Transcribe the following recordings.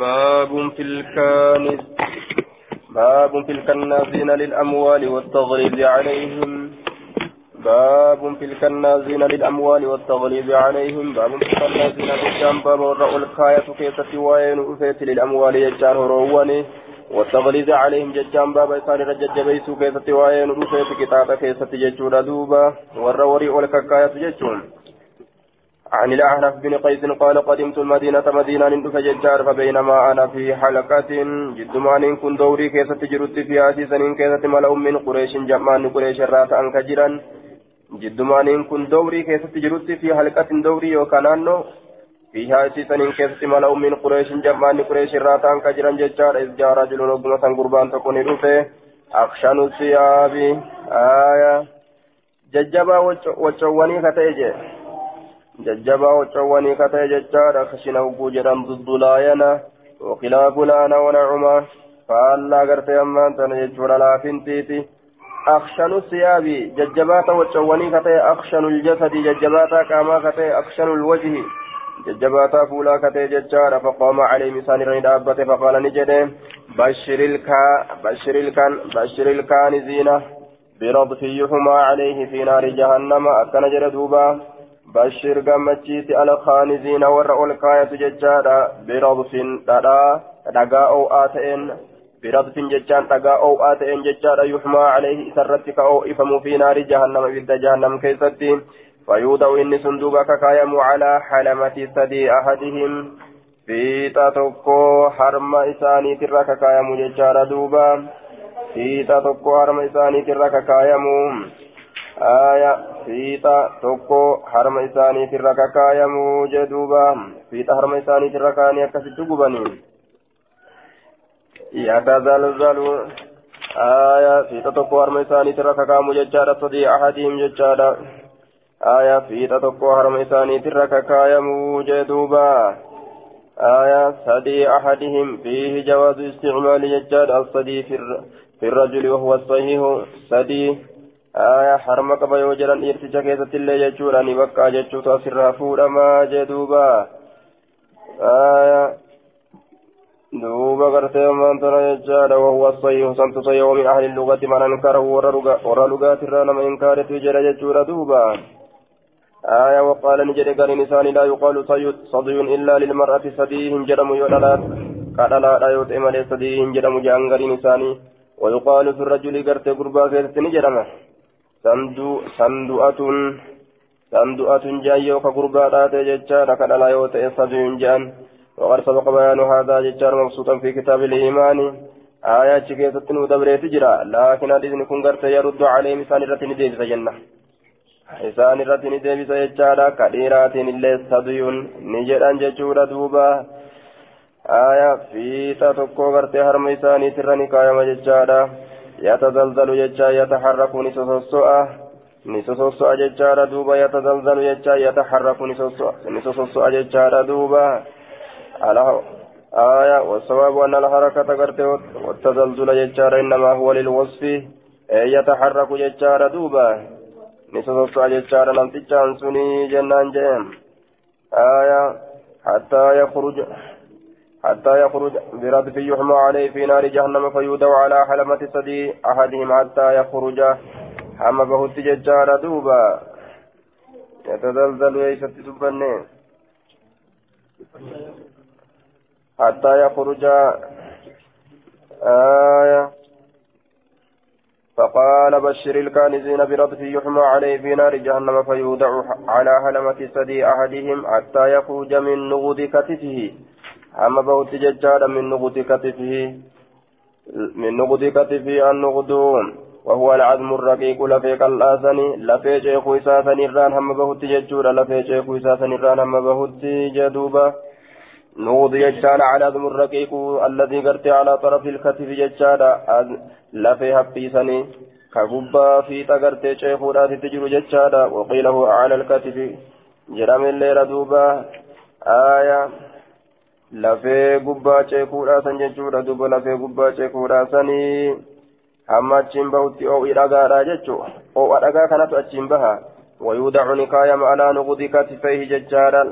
باب في الكنز باب في الكنازين للأموال والتغليظ عليهم. باب في الكنازين للأموال والتغليظ عليهم. باب في الكنازين بالجنب والرأوا الكاية كيسة وين أفيت للأموال يجار هرواني والتغليظ عليهم ججان. باب إسان رجج بيسو كيسة وين أفيت. كتابة كيسة ججور دوبا والروري الكاية ججون. عن الأحنف بن قيس قال قدمت المدينة مدينة ندف ججار فبينما أنا في حلقة جدمان كن دوري كيسة جرت في آسيسا كيسة ملأ من قريش جمان قريش الرات أنكجرا جدمان كن دوري كيسة جرت في حلقة دوري وكانانو فيها آسيسا كيسة ملأ من قريش جمان قريش الرات أنكجرا ججار. إذ جاء رجل ربما قربان تكون رفه أخشن الثياب. آية. ججبا وچواني كتيجي jajjabaa waccawwanii kata'e jechaadha kashina hubbuu jedhamtu dulaayana wakilaafu laana wanacuma faallaa gartee ammaan tana jechuudha laafintiiti akshanu siyaabi jajjabaata waccawwanii kata'e akshanu ljasadi jajjabaata qaamaa kata'e akshanu lwajhi jajjabaataa fuulaa kata'e jechaadha faqaama caleehim isaan irra ni dhaabbate faqaala ni jedhe bashir ilkaaniziina biradfi yuxumaa calayhi fi naari jahannama akkana jedhe duubaa بشر قمتشيت الخانزين ور الكاية ججادا برضف ددا دقا أو آتئن برضف ججان دقا أو آتئن ججادا يحمى عليه سرتك أو إفم في نار جهنم بد جهنم كيستين فيوضع إن صندوقك كايم على حلمة ثدي أحدهم حرم إساني ترك كايم ججادا دوبا في تاتوكو حرم إساني ترك كايم آية fiixa tokko harma isaaniitirra kakaayamuu jedhuuba fiixa harma isaaniitirra kaanii akkasitti gubanii. Yatazalzalu آية في تتقو هرم إساني ترك كامو ججارة صدي أحدهم ججارة آية في تتقو هرم إساني ترك كايمو جدوبا آية صدي أحدهم فيه جواز استعمال ججار الصدي في الرجل وهو الصحيح صدي harma qaba yoo jedhan dhiirticha keessatti illee jechuudha ni bakka jechuutu asirraa fuudhamaa jee duuba aya duuba gartee maantana jechaadha wahuwa sayyihu santu sayyihu min ahli lugati man ankarahu warra lugaatirraa nama inkaaretu jedha jechuudha duuba آية وقال نجد قال إنسان لا يقال صدي إلا للمرأة صديه جرم يولاد قال لا لا يطعم صديه جرم جانغر إنساني ويقال في الرجل قرت قربا كيست نجرمه sandu'atun sandu'atun jaayyoo ka gurbaadhaa ta'e jechaadha ka dhalaa yoo ta'e sabiin jaan. وقد سبق بيان هذا ججار مبسوطا في كتاب الإيمان آيات كيسة ودبريت جرا لكن الإذن كن قرت يرد عليه مثال رتن ديبس جنة إسان رتن ديبس ججارا كديرات اللي صديون نجد أن ججورا دوبا آية في تتكو قرت هرم إساني ترني كايما ججارا يتزلزل ججا يتحرك نسوسوء نسوسوء ججا دوبا يتزلزل ججا يتحرك نسوسوء ججا دوبا على آية والصواب أن الحركة قرت والتزلزل ججا إنما هو للوصف يتحرك ججا دوبا نسوسوء ججا نمتجان جنان جيم. آية حتى يخرج حتى يخرج برد يحمى عليه في نار جهنم فيودع على حلمة صدي أحدهم حتى يخرج. حمى به التججار دوبا. يتزلزل ويست دبني حتى يخرج. آية. فقال بشر الكانزين برد يحمى عليه في نار جهنم فيودع على حلمة صدي أحدهم حتى يخرج من نغض كتفه. أما بوت ججارا من نقود كتفه من نقود كتفه النقود وهو العظم الرقيق لفيق الآسني لفي شيخ إساسني الران هم بهت ججورا لفي شيخ إساسني الران هم بهت جدوبا نقود ججارا على العظم الرقيق الذي قرت على طرف الكتف ججارا لفي هبيسني كغبا في تغرت شيخ راتي تجر ججارا وقيل هو على الكتف جرام الليل دوبا آية lafee gubbaa ceekuudhaasan jechuudha. Duba lafee gubbaa ceekuudhaasanii hamma achiin bahutti oo'i dhagaadha jechu oo'a dhagaa kanatu achiin baha. Wayuudacu nikaayama alaa nuqudi katifayhi jechaadha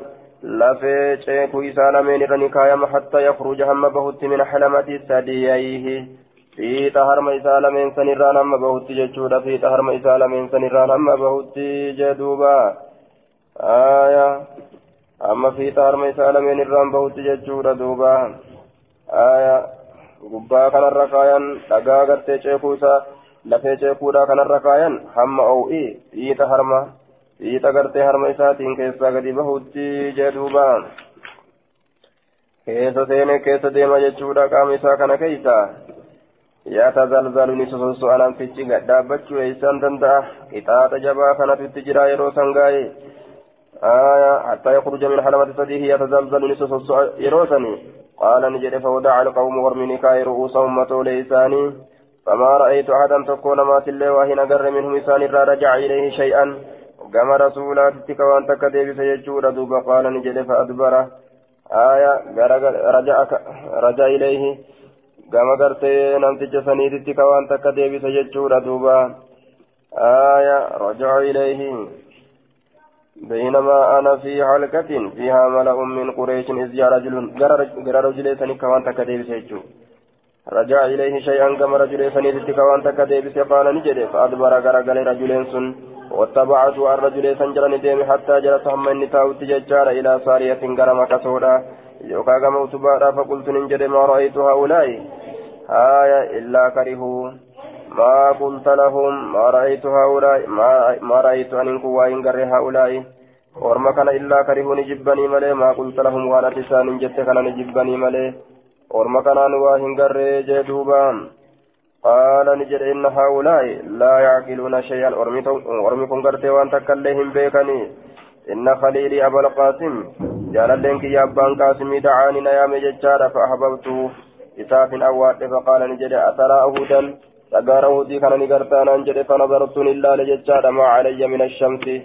lafee ceekuu isaa lameen irra nikaayama hatta yakruja hamma bahutti min xalamati sadiyayhi fiixa harma isaa lameen sanirraan hamma bahutti jechuudha. Fiixa harma isaa lameen sanirraan hamma bahutti jedhuuba aayaa. Amma fiixa harma isaa lameen irraan bahutti jechuudha duuba aya gubbaa kanarra kaayan dhagaa gartee ceekuu isaa lafee ceekuudha kanarra kaayan hamma oo'i fiixa harma fiixa gartee harma isaatiin keessaa gadi bahutti jedhuuba keessa seene keessa deema jechuudha qaama isaa kana keeysa yatazalzalu ni sososo'an anfichi dhaabbachuu eeysaan danda'a qixaaxa jabaa kanatu itti jira yeroo san gaa'e آية حتى يخرج من حلمة صديه يتزلزل نسوس يروسني. قال نجد فودع القوم ورمني كاي رؤوسهم متوليساني فما رأيت أحدا تكون ما تلي وهنا قر منهم إسان رجع إليه شيئا. قام رسولات وأن تكدي بسيجور دوب. قال نجد فأدبر. آية رجع رجع إليه. قام قرتي نمتج سنيدتك وأن تكدي بسيجور دوبا آية رجع إليه. بينما أنا في حلقة فيها ملأ من قريش إذ جاء رجل قرى رجل سنك وان تكدي بسيجور رجع إليه شيئا كما رجل سنيدتك وان تكدي بسي قال نجد فأدبر قرى رجل سن. واتبعت الرجل سنجرا نديم حتى جلس هم النتاو تججار إلى سارية غرم كسودا. يوكا كما أتبارا فقلت ننجد ما رأيت هؤلاء. آية إلا كرهوا ما قلت لهم ما رأيت هؤلاء ما, ما رأيت أن انكوا إن هؤلاء orma kana illaa karihuu ni jibbanii malee maa qulta lahum waan ati isaanin jette kana ni jibbanii malee orma kanaan waa hin garree jee duuba qaala ni jedhe inna haa'ulaa'i laa yacqiluuna shay'an ormi kun gartee waan takka illee hin beekanii inna khaliilii abal qaasim jaalalleen kiyya abbaan qaasimii dacaanii na kana ni gartaanaan jedhe fanadartuun illaale jechaadha maa calayya min ashamsi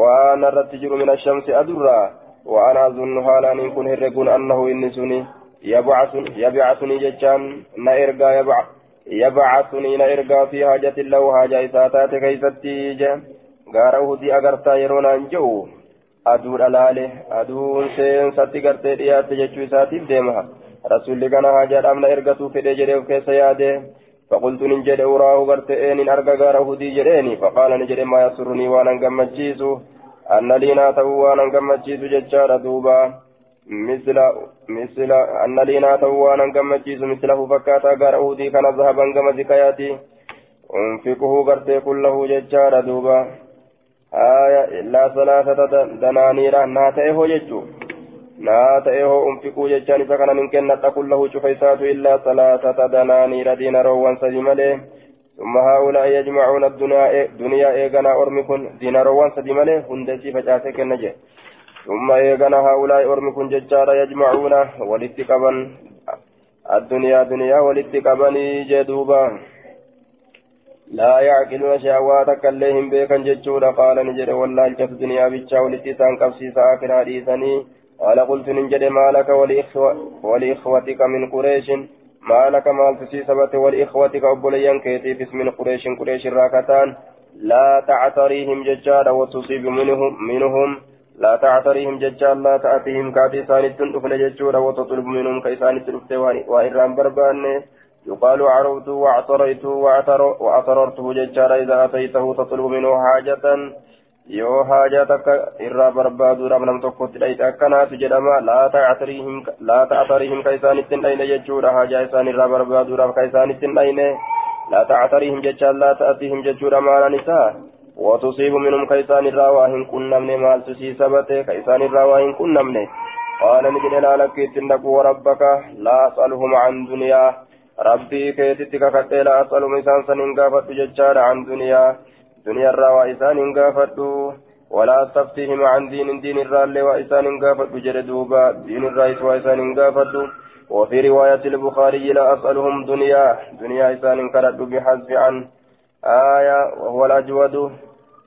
waan irratti jiru min ashamsi adurraa وأنا أظن حالا إن كن هرقون أنه إني سني يبعثني جتان نإرقى يبعث يبعثني نإرقى في حاجة له حاجة إساتات كيستي جا غاره دي أغرتا يرون أنجو ألاله أدون سين ستي غرتي ديات جتشو إساتيف ديمها رسول كان حاجة أمنا إرقى في دي جريف كيس ياده فقلت نجد أوراه غرتي إن أرقى غاره دي جريني فقال نجد ما يسرني وأنا قمتشيسو أن لينا توانا قمتشيس ججار دوبا. مثل مثل أن لينا توانا قمتشيس مثله فكاتا قار أودي كان ذهبا قم زكاياتي أنفقه قرتي كله ججار دوبا. آية إلا ثلاثة دنانير ناتئه ججو. ناتئه أنفقه ججان فكان من كنة كله شفيسات إلا ثلاثة دنانير دينار وانسدي مليه ثم هؤلاء يجمعون الدنيا دنيا إيغانا أرمكن ديناروان سدي ملي هندسي فجاسك النجي ثم إيغانا هؤلاء أرمكن ججارا يجمعون والاتقابا. الدنيا دنيا والاتقابا جدوبا لا يعقلون شهواتك الليهم بيكا ججودا قال نجد والله الجف دنيا بيتشا والاتسان قبسيس آخر حديثني. قال قلت نجد ما لك ولإخوتك من قريش. ما لك مال تسيسبت والإخوة أبوليان كيتي باسم قريش. قريش راكتان لا تعتريهم ججالا وتصيب منهم منهم. لا تعتريهم ججال. لا تأتيهم كاتي سانتن أفل ججورا وتطلب منهم كيسانت الأفتواني وإرام بربان يقال عرفت واعتريت وأعتررته ججالا إذا أتيته تطلب منه حاجة. Yoo haajaa takka irraa barbaaduudhaaf nam tokkotti dhayte akkanaatu jedhama laa ta'atariihim ka isaanitti hin dhayne jechuudha haajaa isaan irraa barbaaduudhaaf ka isaanitti hin dhayne laa ta'atariihim jechaan laa ta'atihim jechuudha maalan isaa وتصيب منهم كيسان الرواهن كن نمني مال تسي سبته كيسان الرواهن كن نمني قال نجد لا لك تنك وربك لا أسألهم عن دنيا ربي كيتتك كتي لا أسأل مسان سنين قافت ججار عن دنيا دنيا الرا وإسان قافتو ولا تفتهم عن دين دين الرال وإسان قافتو جردوبا دين الرئيس وإسان قافتو وفي رواية البخاري لا أسألهم دنيا دنيا إسان كرد بحذف عن آية وهو الأجود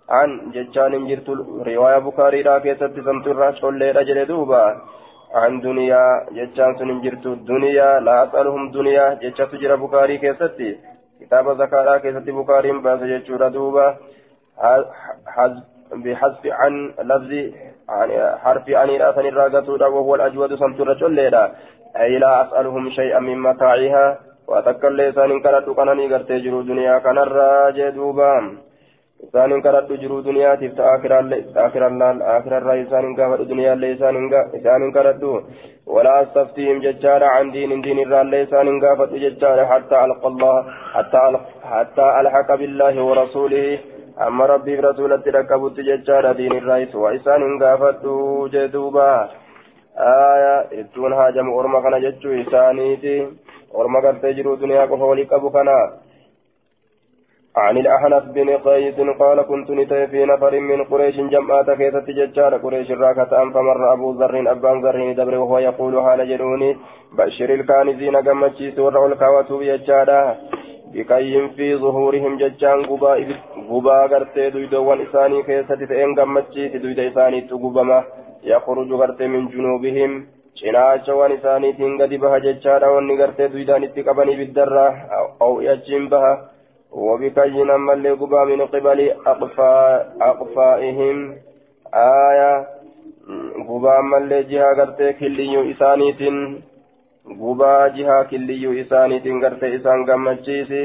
عن ججان جرت رواية بخاري لا كيست سمتر شولي رجل دوبا. عن دنيا ججان سن جرت دنيا لا أسألهم دنيا ججان سجر بخاري كيستي. كتاب زكاة كيست بخاري بأس جتشورا دوبا بحذف عن لفظ حرف أني لا سنراغتودا وهو الأجود سمتر جليدا. أي لا أسألهم شيئا من متاعها. وأتكل لسان كرت كنني غرتي جرو دنيا كان الراجي دوبام isaanin kadhadhu jiruu duniyaatiif ta akirarraa isaanin gaafadhu duniyaallee isaanin kadhadhu walaa astaftihim jechaadha can diinin diinirraallee isaanin gaafadhu jechaadha hattaa alhaqa billaahi warasuulihi amma rabbiif rasulatti dhaqqabutti jechaadha diinirraayis waa isaanin gaafadhu jee duuba aya ittuun haajamu orma kana jechuu isaaniiti orma gartee jiruu duniyaa qofa walii qabu kana عن الأحنف بن قيس قال كنت نتي في نفر من قريش جمعات كيست ججار قريش راكة فمر أبو ذر أبان ذر دبر وهو يقول حال جروني بشر الكانزين قمتشي سور الكواتب ججارا بكيهم في ظهورهم ججان غبا غبا غرتي دويدوان إساني كيست تئن قمتشي دويد إساني تقبما يخرج غرتي من جنوبهم. cinaacha waan isaaniitiin gadi baha jechaadha wanni gartee duydaan itti qabanii biddarraa aw yachiin baha وبكي نما اللي قبا من قبل أقفاء أقفائهم آية قبا اللي جهة قرتي كليو إسانيت قبا جهة كليو إسانيت قرتي إسان قمتشيسي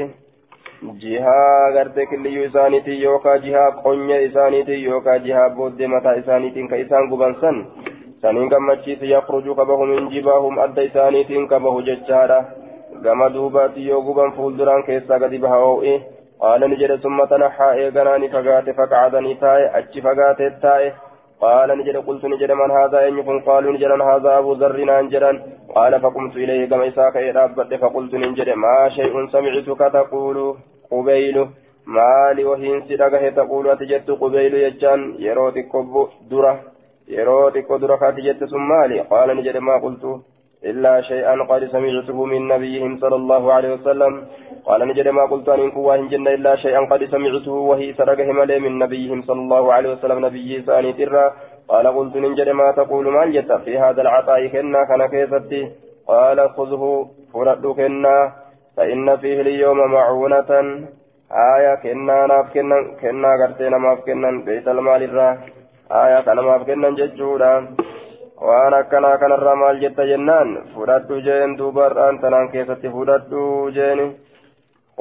jihaa gartee killiyyuu isaaniitiin yookaan jihaa qonya isaaniitiin yookaan jihaa booddee mataa isaaniitiin ka isaan gubansan saniin gammachiise yakhruju qabahu min jibaahum adda isaaniitiin qabahu jechaadha gama duubaatti yoo guban fuulduraan keessaa gadi baha oo'e qaala ni jedhe summa tanaxaa eeganaa ni fagaate faqacadanii taa'e achi fagaatee taa'e قال نجد قلت نجد من هذا أن يكون قالوا نجد هذا أبو ذر نجدا قال فقمت إليه كما إساك إرابت فقلت نجد ما شيء سمعتك تقول قبيل ما لي وهين سدقه تقول أتجدت قبيل يجان يروتك درة يروتك درة فاتجدت ثم مالي قال نجد ما قلت إلا شيئا قد سمعته من نبيهم صلى الله عليه وسلم. قال نجد ما قلت أن كواهن جنة إلا شيئا قد سمعته وهي سرقه ملي من نبيهم صلى الله عليه وسلم نبي ساني ترى. قال قلت نجد ما تقول ما جت في هذا العطاء كنا كان كيفتي قال خذه فرد كنا. فإن فيه اليوم معونة. آية كنا ناف كنا كنا قرتنا ماف كنا بيت المال الرا. آية كان ماف كنا ججودا. Waan akkanaa kanarraa maal jetta jennaan fudhadhu jeen duubarraan tanaan keessatti fudhadhu jeen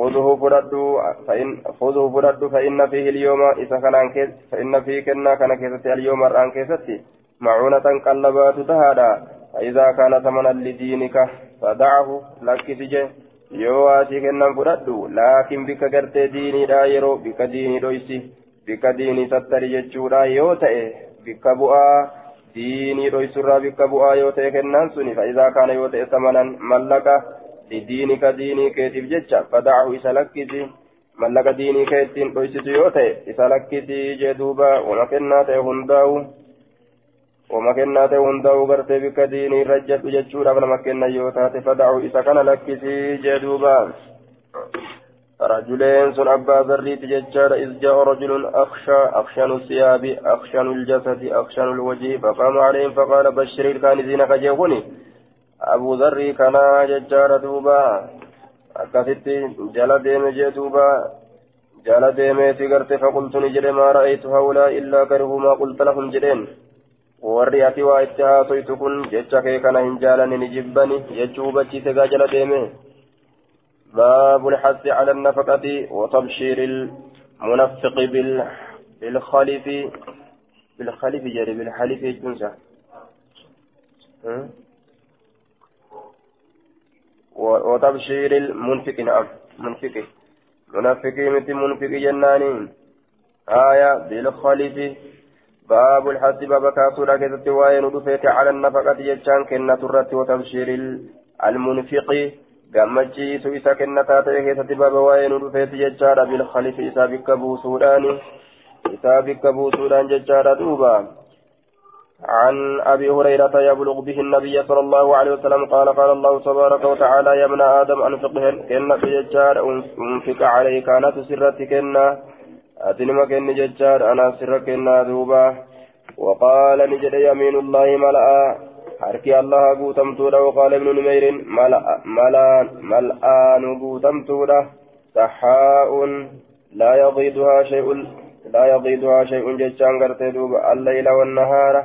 خذه فردو فإن خذه فردو فإن فيه اليوم إذا كان كيس فإن فيه كنا كان كيست اليوم الآن كيستي معونة قلبات تهادا فإذا كان ثمنا لدينك فدعه لك yoo asii kennan fudhadhu laakiin bika gartee diiniidha yeroo bika diinii dhoysi bika diinii sattari jechuudha yoo ta'e bika bu'aa keetiif jecha fadaahu isa lakkisi mallaqa diinii kee ittiin dhoysisu yoo ta'e isa lakkisi jee duuba wama kennaa ta'e hundaa'u wama kennaa ta'e hundaa'u gartee bikka diinii irra jedhu jechuudhaaf nama kennan yoo taate fadaahu isa kana lakkisi jee duuba رجلين سن أبا ذريت ججار إذ جاء رجل أخشى أخشن الثياب أخشن الجسد أخشن الوجه فقام عليهم فقال بشر الكانزين كجيغني أبو ذري كان ججار دوبا أكثت جل ديم دوبا جل ديمتي قرت فقلت نجد ما رأيت هؤلاء إلا كرهوا ما قلت لهم جدين. warri ati waa itti haasoytu kun jecha kee kana hin jaalanne ni jibbani jechuu hubachiise gaa jala deeme باب الحث على النفقة وتبشير المنفق بال بالخلف بالخلف جري بالحلف الجنسة وتبشير المنفق نعم منفق. منفق مثل منفق جناني. آية بالخلف. باب الحث باب كاسورة كذا وين على النفقة يجان كنة الرت وتبشير المنفق. Gammachiisu isa kennataa ta'e keessatti baaba waa'ee nu dhufeeti jechaadha. Bilkhalifi isaa bikka buusuudhaani isaa bikka buusuudhaan jechaadha duuba. عن أبي هريرة يبلغ به النبي صلى الله عليه وسلم قال قال الله تبارك وتعالى يا ابن آدم أنفق كن في ججار أنفق عليك أنا تسرت كنا أتنم كن ججار أنا سر كنا ذوبا وقال نجد يمين الله ملأ harki allaha guutamtuudha waqaala ibnu numeyrin mal'aanu guutamtuudha saxaa'un laa yaqiiduhaa shay'un لا يغيضها شيء جتان قرتي دوبا الليل والنهار.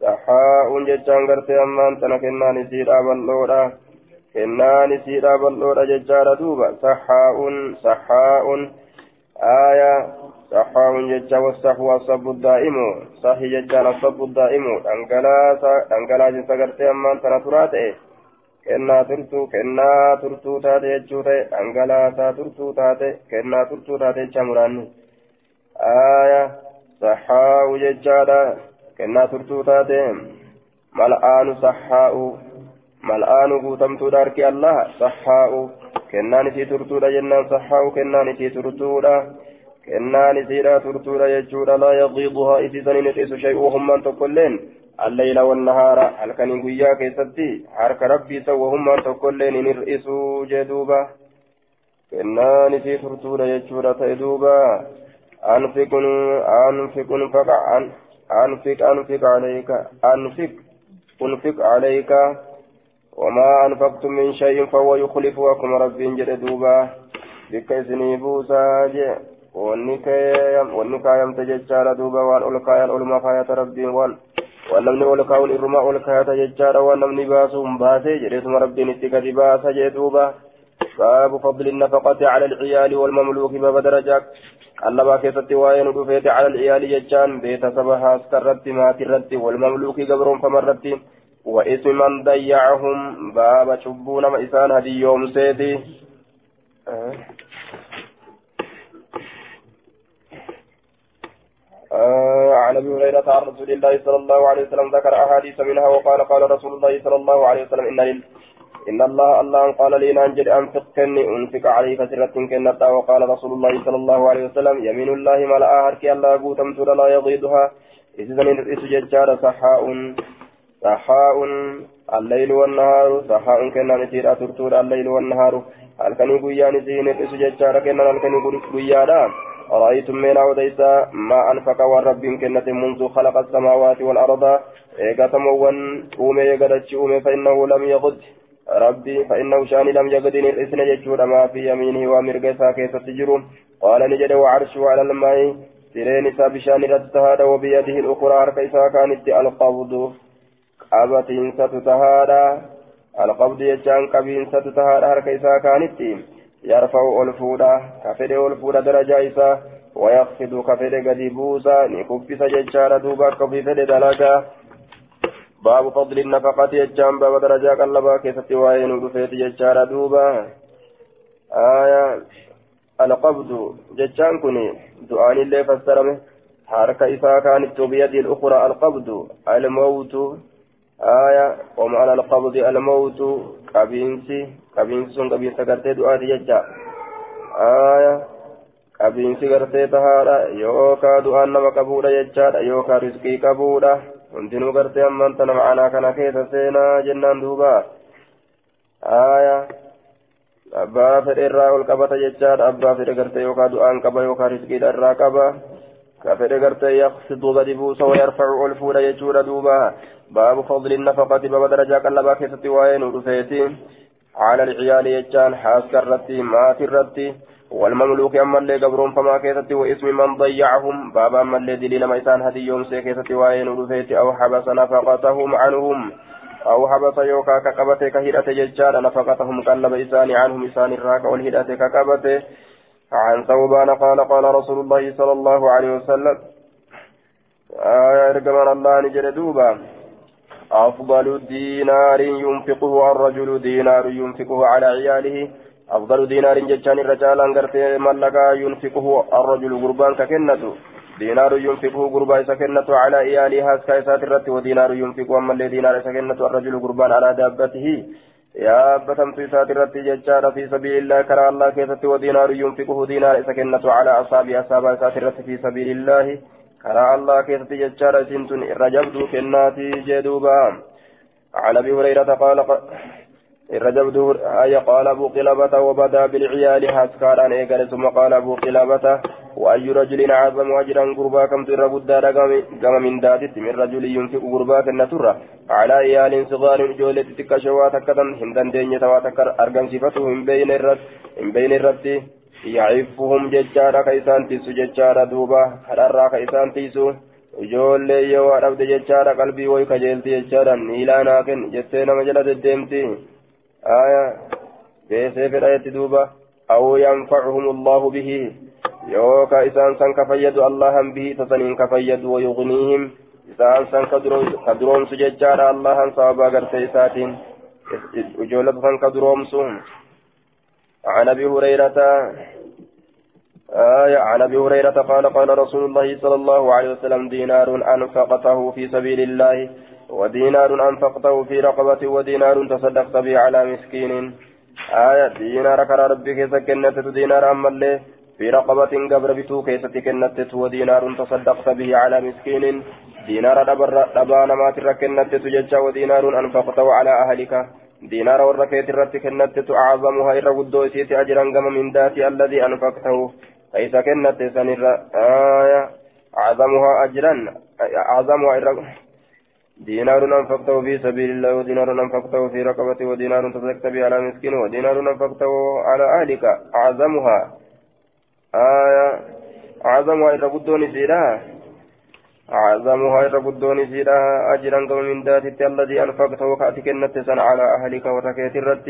سحاء جتان قرتي أمان تنا كنا نسيرا بلورا كنا نسيرا بلورا ججارة دوبا سحاء سحاء. آية سحاء ججا والصحو الصب الدائم صحي ججان الصب الدائم دنقلا جنسا قرتي أمان تنا تراتي kennaa turtuu kennaa turtuu taate jechuu ta'e dhangalaasaa turtuu taate kennaa turtuu taate jecha muraanni aaya saxaa'u jechaadha kennaa turtuu taate mal'aanu saxaa'u mal'aanu guutamtuudha harki allah saxaa'u kennaan isii turtuudha jennaan saxaa'u kennaan isii turtuudha Isiidha turtuudha jechuudha. Laa yaqiiduhaa isii saniin hiqisu shay'uu hummaan tokkoilleen الليل والنهار هل كان يقويا كيستي حرك ربي سوهم تقول لين نرئسوا جدوبا كنان في ترتورا يجورا تيدوبا أنفق أنفق فقع أنفق أنفق عليك أنفق أنفق عليك وما أنفقتم من شيء فهو يخلف وكم ربي جدوبا بك إسني بوسا wanni kaayamte jechaadha duuba waan ol kaayan oluma kaayata rabbiin waan waan namni ol kaa'uun irrumaa ol kaayata jechaadha waan namni baasuun baasee jedheetuma rabbiin itti gadi baasa jee duuba باب فضل النفقة على العيال والمملوك باب درجة قلبا كيستي وين دفيت على العيال ججان بيت سبها اسكرت ما ترت والمملوك قبر فمرت واسم من ضيعهم باب شبون مئسان هدي يوم سيدي أه. آه عن أبي هريرة عن رسول الله صلى الله عليه وسلم ذكر أحاديث منها وقال قال رسول الله صلى الله عليه وسلم إن. إن الله الله قال لي ننجد انفق كني أنفق عليك سرة كنتا وقال رسول الله صلى الله عليه وسلم يمين الله ملأ اهرك الله قوتم لا يغيضها. اذن اسجد سحاء سحاء الليل والنهار. سحاء كنا نسير ترتور الليل والنهار. هل كان يقول نسين اسجد كنا هل كان يقول أرأيتم من أوديسا ما أنفق والرب كنة منذ خلق السماوات والأرض؟ إيقاتموان أومي يقدتش أومي فإنه لم يغد. ربي فإنه شأني لم يغد الإسن يجور ما في يمينه ومرقسا كيف تجرون قال نجد وعرشه على الماء. سيرين سابشان رتهاد وبيده الأخرى أركيسا كانت القبض. قبتين ستتهادا. القبض يجان قبين ستتهادا أركيسا كانت. يرفع الفودا كفر الفودا درجة إسا ويخفض كفر قد بوسا نكفس ججار دوبا كفر دلقا باب فضل النفقة يجام باب درجة قلبا كيست وين ودفيت ججار دوبا. آية القبض. ججان كني دعاني اللي فسرمه. حركة إسا كانت بيد الأخرى القبض. الموت. آية ومعنى القبض الموت. قبينسي qabiinsi sun qabiinsa gartee du'aati jecha aya qabiinsi gartee tahaadha yookaa du'aan nama qabuudha jechaadha yookaa riskii qabuudha hundinuu gartee ammaan tana ma'anaa kana keessa seenaa jennaan duuba aya abbaa fedhe irraa ol qabata jechaadha abbaa fedhe gartee yookaa du'aan qaba yookaa riskiidha irraa qaba كفر غرتي يقصد غدي بوسا ويرفع الفول يجور دوبا باب فضل النفقة باب درجة قلبا كيستي وين ودفيتي على العيال يجان حاسك الرتي مات الرتي. والمملوك أما اللي قبرون فما كيستي وإسم من ضيعهم. بابا أما اللي دليل ميسان هدي يوم سيكيستي وين ودفيتي أو حبس نفقتهم عنهم. أو حبس يوكا كقبته كهيرة ججار نفقتهم قلب إسان عنهم إسان الراك والهيرة كقبته. عن ثوبان قال قال رسول الله صلى الله عليه وسلم. آية رقمان الله نجر دوبا. أفضل دينار ينفقه الرجل دينار ينفقه على عياله. أفضل دينار جتان الرجال أنقرت ملكا ينفقه الرجل قربان ككنته دينار ينفقه قربان سكنة على عياله. هاسكا إسات الرت ودينار ينفقه أما دينار سكنة الرجل قربان على دابته. يا بتمت إسات الرت جتان في سبيل الله. كرى الله كيست ودينار ينفقه دينار سكنة على أصحاب إسات الرت في سبيل الله. Jechaadha isin tun irra jabduu kennaati jee duuba. عن ابي هريره قال الرجب أي قال أبو قلابة وبدا بالعيال حسكار أن إيقال ثم قال أبو قلابة وأي رجل عظم أجرا قربا كم تر بدار قام من داتت من رجل ينفق قربا كالنترة على عيال صغار جولة تكشوا تكتن هندن دينية واتكر أرقم صفته من بين الرد من بين الرد يعفهم ججارا كيسان تيسو ججارا دوبا كرارا كيسان تيسو ijoollee yoo dhabde jechaadha qalbii way kajeelti jechaadha miilaa naa kenni jettee nama jala deddeemti aya beesee fedha jetti duuba aw yanfacuhum allahu bihi yooka isaan san ka fayyadu allahan bihi isa saniin ka fayyadu wayugniihim isaan san ka duroomsu jechaadha allahan sababa gartee isaatiin ijoollota san ka duroomsu عن أبي هريرة آية عن أبي هريرة قال قال رسول الله صلى الله عليه وسلم دينار أنفقته في سبيل الله ودينار أنفقته في رقبة ودينار تصدقت به على مسكين. آية دينار كرى ربك سكنت دينار أما في رقبة قبر بتو كيست كنت ودينار تصدقت به على مسكين. دينار دبان ما تركنت تججا ودينار أنفقته على أهلك. دينار وركيت الرت كنت أعظمها إر ودو سيت أجرا من ذاتي الذي أنفقته. كيف كنت سنر آية أعظمها أجرا. أعظمها إر دينار أنفقته في سبيل الله ودينار أنفقته في رقبة ودينار تصدقت به على مسكين ودينار أنفقته على أهلك. أعظمها. آية أعظمها إر ودو سيرا أعظمها إر بدون سيرا أجرا كما من ذات الذي أنفقته كأتك النتسا على أهلك وركيت الرد.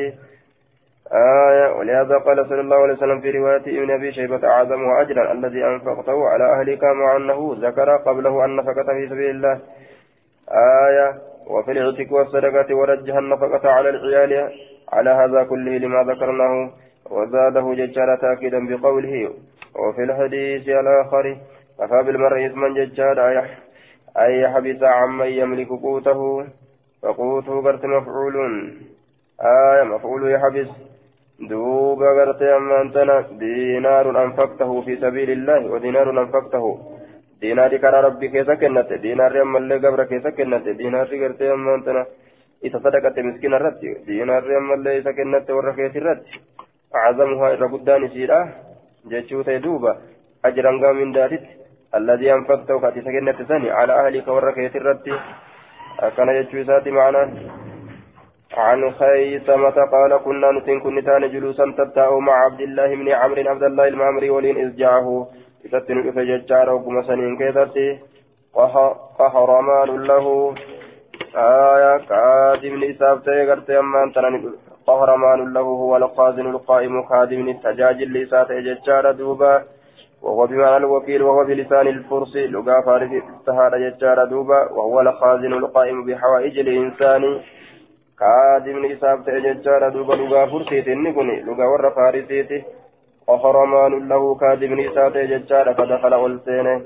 آية ولهذا قال صلى الله عليه وسلم في رواية ابن أبي شيبة أعظمها أجرا الذي أنفقته على أهلك مع أنه ذكر قبله أن نفقته في سبيل الله. آية وفي العتق والصدقة ورجح النفقة على العيال على هذا كله لما ذكرناه. وزاده ججال تأكيدا بقوله وفي الحديث الآخر كفى بالمرء إثما ججادا أن يحبس عمن يملك قوته فقوته قرت مفعول آية مفعول يحبس دوبا قرت أما أنتنا دينار أنفقته في سبيل الله ودينار أنفقته دينار كرا ربي كيسا كنت دينار أما اللي قبر كيسا كنت دينار قرت أما أنتنا إذا صدقت مسكين الرد دينار أما اللي إذا كنت ورقيت الرد أعظمها إذا قداني سيرا جتشوتي دوبا أجرا من داتت الذي أنفقته كاتي سكنة ثاني على أهلك وركيت الرد. كان يجوزات معنا عن خيثمة قال كنا نتن كنتان جلوسا تتاو مع عبد الله بن عمرو عبد الله المعمري ولين إذ جاءه. إذن فججار وقم سنين كيتتي قهرمان له. آية كادم لإساف تيغرتي أمان تنان قهرمان له. هو القازن القائم خادم التجاجل لإساف ججار دوبا. وهو بمعنى الوكيل وهو بلسان الفرس. لغا فارس استهاد يجار دوبا وهو الخازن القائم بحوائج الإنسان. كادم نساب تجار دوبا لغا فرسيت النقني لغا ور فارسيته وحرمان له كادم نساب تجار فدخل والسينه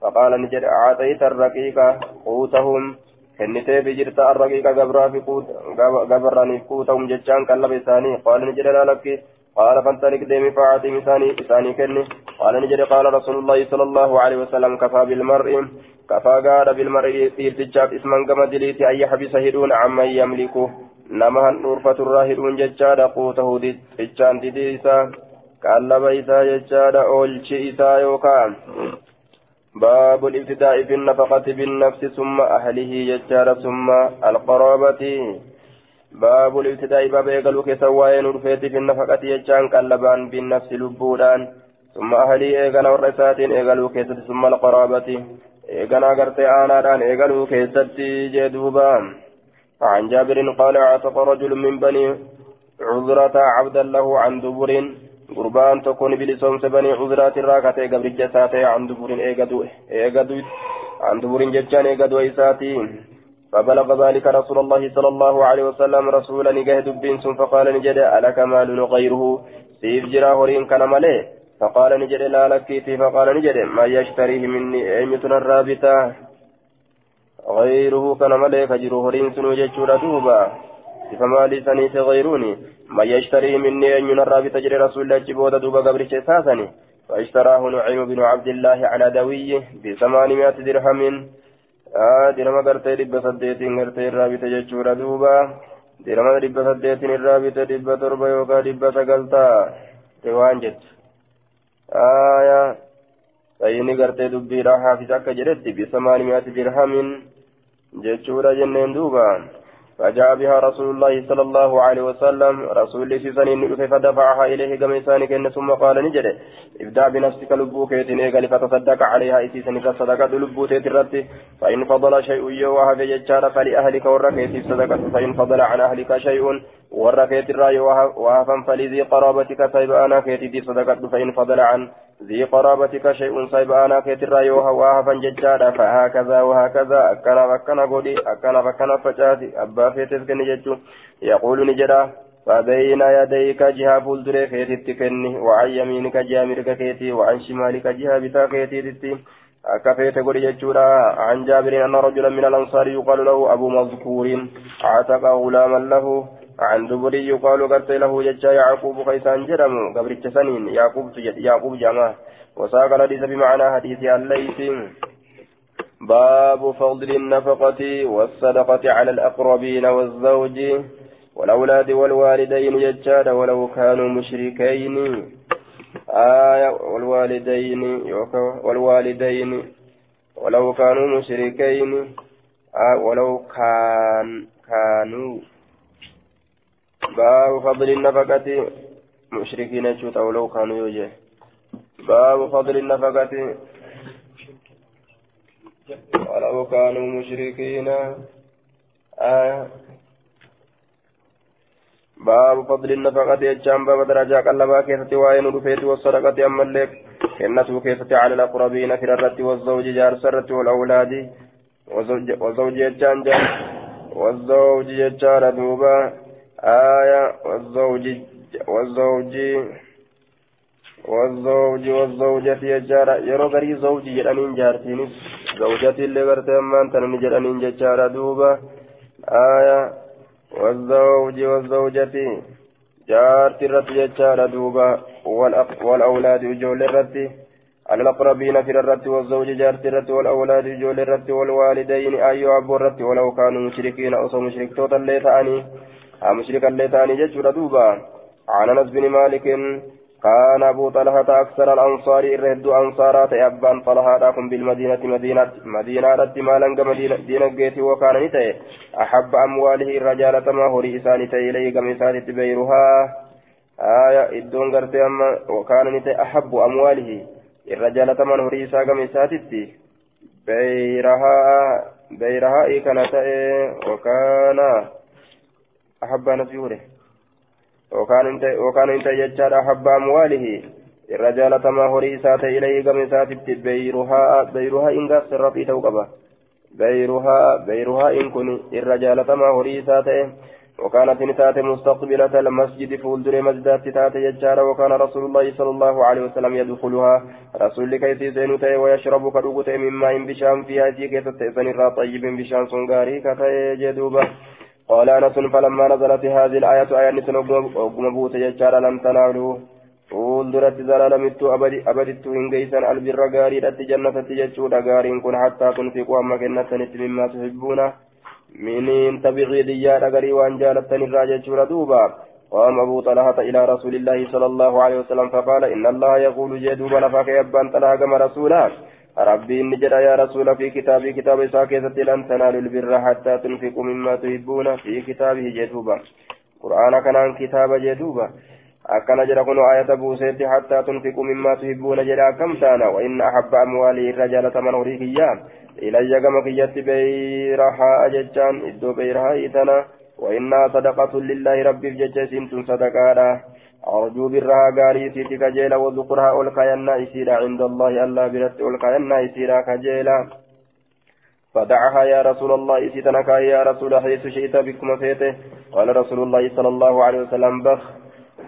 فقال نجد أعطيت الرقيق قوتهم. kennitee bijirta arraqiiqa gabraa fi gabarraniif quutahum jechaan qallaba isaanii qaala ni jedhe laalakki قال فانطلق ديمي فاعطي مثاني إساني كني قال نجري قال رسول الله صلى الله عليه وسلم كفى بالمرء. كفى قال بالمرء إرتجاب اسما كما دليت أن يحبس هدون عمن يملكه نما نورفة الراهدون ججاد قوته دجان ديسا قال إسا. ججاد أولشي إسا يوكان باب الابتداء في النفقة بالنفس ثم أهله ججاد ثم القرابة. باب الابتداء باب يقلو كسواء نرفيت في النفقة يجان قلبان بالنفس لبودان ثم أهلي إيغانا والرسات إيقلو كيست ثم القرابة إيغانا قرتي آنادان إيقلو كيست جدوبان عن جابر قال اعتق رجل من بني عذرة عبدا له عن دبر قربان تكون بلسومس بني عذرات الراكة قبل جساتي عن دبر إيقدو إيقدو عن دبر ججان إيقدو إساتي فبلغ ذلك رسول الله صلى الله عليه وسلم رسولا نجاهد بنس فقال نجد ألك مال غيره؟ سيف جرا هورين كان ملي فقال نجد لا لكيتي فقال نجد ما يشتريه مني أيمتنا الرابطة. غيره كان ملي فجر هورين سنو جتشورا دوبا. فما لي سنيت غيروني. ما يشتريه مني أيمتنا الرابطة جري رسول الله جبودا دوبا قبر ساسني. فاشتراه نعيم بن عبد الله على دويه بثمانمائة درهم. Dirama gartee dhibba saddeetiin gartee irraa bite jechuudha duuba dirama dhibba saddeetiin irraa bite dhibba torba yookaan dhibba sagal ta'a waan jettu aayaa sayyini gartee dubbiidha haafis akka jedhetti bisamaani mi'ati dirhamin jechuudha jenneen duuba فجاء بها رسول الله صلى الله عليه وسلم. رسول سيسن فدفعها إليه كما إنسان ثم قال نجد. ابدأ بنفسك لبوك يتنيق فتصدق عليها إسيسن فصدقة لبوك يترت فإن فضل شيء يوها في ججار فلأهلك ورك صدقة. فإن فضل عن أهلك شيء ورك يترى وهفا فلذي قرابتك سيبانا كيتي صدقة فإن فضل عن ذي قرابتك شيء سيبانا كيترى يوها وهفا ججار فهكذا وهكذا أكنا فكنا قولي أكنا فكنا فجاتي أبا فيتس كنجتو يقول نجرا فبين يديك جهة فولدري كيتي كني وعن يمينك جهة مرك كيتي وعن شمالك جهة بتا كيتي أكفيت قولي جتورا عن جابر أن رجلا من الأنصار يقال له أبو مذكور عتق غلاما له عن دبري يقال قرت له ججا يعقوب قيسان جرم قبر سنين يعقوب يعقوب جماعة وساق الحديث بمعنى حديث الليث. باب فضل النفقة والصدقة على الأقربين والزوج. والأولاد والوالدين ججاد ولو كانوا مشركين. آية والوالدين والوالدين ولو كانوا مشركين. آه ولو كان كانوا باب فضل النفقة. مشركين شوت ولو كانوا يوجه باب فضل النفقة. ولو كانوا مشركين. آية. باب فضل النفقة. يجام باب درجة قلبا. كيسة وين رفيت والصدقة. أما الليك. كنته كيسة على الأقربين. في الرد والزوج جار سرت والأولاد وزوج, يجان والزوج يجار دوبا. آية والزوج والزوج والزوج والزوجة يجار يرو غري زوج جرانين جارتينيس زوجتي اللي غرتي أمان تنمي جرانين ججار دوبا آية والزوج والزوجة جارتي الرت ججار دوبا والأولاد وجول الرت على الأقربين في الرت والزوج جارتي الرت والأولاد وجول الرت والوالدين أيها أبو الرت ولو كانوا مشركين أو مشرك توتا اللي تاني مشركا اللي تاني ججر دوبا عن أنس بن مالك كان أبو طلحة أكثر الأنصار الرد أنصارات أبان طلحة لكم بالمدينة مدينة مدينة رد مالا مدينة دينة جيتي وكان نتي أحب أمواله الرجال ما هو رئيسان إليه كمثال تبيرها آية إدون قرتي أما وكان نتي أحب أمواله الرجال ما هو رئيسا كمثال بيرها بيرها إيه كانت وكان أحب نسيوره وكان انت يجعل أحب أمواله الرجال تما هوري سات إليه قم ساتت بيرها بيرها إن قف سرطي توقبه بيرها بيرها إن كن الرجال تما هوري سات. وكانت نتات مستقبلة المسجد فولدر مسجدات تات يجار وكان رسول الله صلى الله عليه وسلم يدخلها. رسول كيسي زينوتي ويشرب كدوكتي من ماء بشام فيها سيكي تتسن طيب بشام سنغاري كتي جدوبة قال أنس فلما نزلت هذه الآية آية نسن وقم بوت يجار لم تنالوا fuulduratti zalalamittu abadittu hin geeysan albirra gaariidhatti jannatatti jechuudha gaariin kun hattaa tunfiqu amma kennatanitti mimmaa tuhibbuuna miniin tabiqii diyyaadha garii waan jaalattan irraa jechuudha duuba قام أبو طلحة إلى رسول الله صلى الله عليه وسلم فقال إن الله يقول جدوب لفاك يبان طلحة كما رسولا ربي إن جرى يا رسول في كتابي كتاب ساكيسة لن تنالوا البر حتى تنفقوا مما تحبون في كتابه جدوبا قرآن كان كتاب جدوبا أكن جرى كن آية بوسيت حتى تنفقوا مما تحبون جرى كم تانا وإن أحب أموالي الرجال تمن هريكيا إلي كما كيت بيرها أججان إدو بيرها إتنا وإنها صدقة لله ربي بججسين صدقانا أرجو برها غاري سيتي كجيلا وذكرها أولكاينا إسيرا عند الله الله برت أولكاينا إسيرا كجيلا. فدعها يا رسول الله إسيتنك يا رسول حيث شئت بكم فيته. قال رسول الله صلى الله عليه وسلم بخ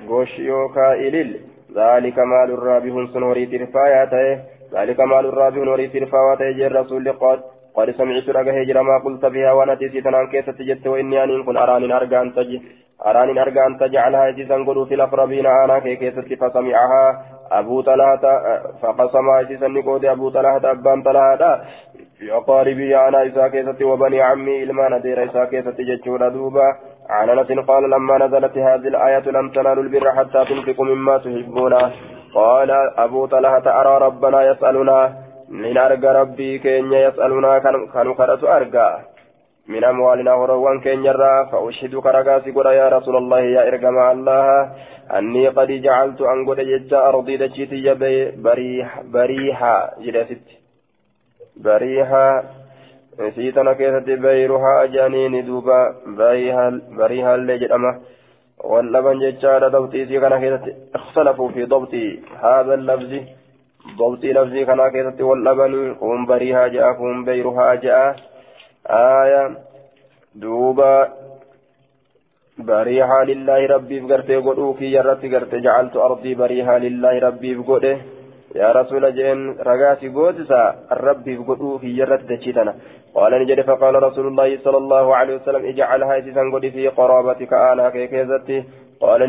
غوش يوكا إليل ذلك مال الرابح سنوري ترفاياته ذلك مال الرابح نوري ترفاياته جير رسول قد قد سمعت رقه هجر ما قلت بها. وانا تسيتنا كيف تجدت؟ وإني أن كن أراني أرجع أن تجي أراني أرجع أن تجعلها يجيزا قلوا في الأقربين أنا كيف فسمعها أبو طلحة فقسم يجيزا نقود أبو طلحة أبان طلحة في أقاربي أنا إسا كيست وبني عمي إلمان دير إسا كيست جتشور دوبا عن أنس قال لما نزلت هذه الآية لم تنالوا البر حتى تنفقوا مما تحبون قال أبو طلحة أرى ربنا يسألنا من أرجى ربي كين يسألنا كانوا كرت أرجى من أموالنا هروان كين يرى فأشهدك رقاسي قد يا رسول الله يا إرقم الله. أني قد جعلت أن قد جدت أرضي دجيتي بريح بريحة جلست. بريحة سيتنا كيست بيرها أجانين دوبا. بريحة بريحة اللي جدأمه واللبن ججار ضبطي سي كان اختلفوا في ضبط هذا اللفظ ضبطي لفظي كان كيست واللبن. هم بريها جاء هم بيرها جاء. آية دوبا بريها لله ربي فقرتي قدو في يرتي قرتي جعلت أرضي بريها لله ربي فقده يا رسول جين رقاسي قوتسا الربي فقدو في يرتي دجيتنا قال نجد فقال رسول الله صلى الله عليه وسلم اجعلها إذا قد في قرابتك أنا كيكيزتي قال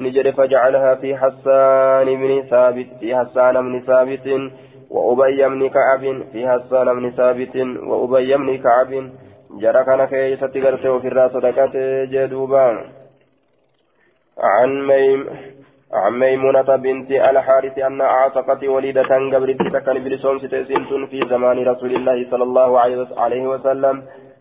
نجد فجعلها في حسان بن ثابت في حسان بن ثابت. وأبي بن كعب في حسان بن ثابت وأبي بن كعب جرى كان كيستي قرته في الراس صدقته جدوبان عن ميم عن ميمونة بنت الحارث أن أعتقت وليدة قبل تكن بلسوم ستسنت في زمان رسول الله صلى الله عليه وسلم.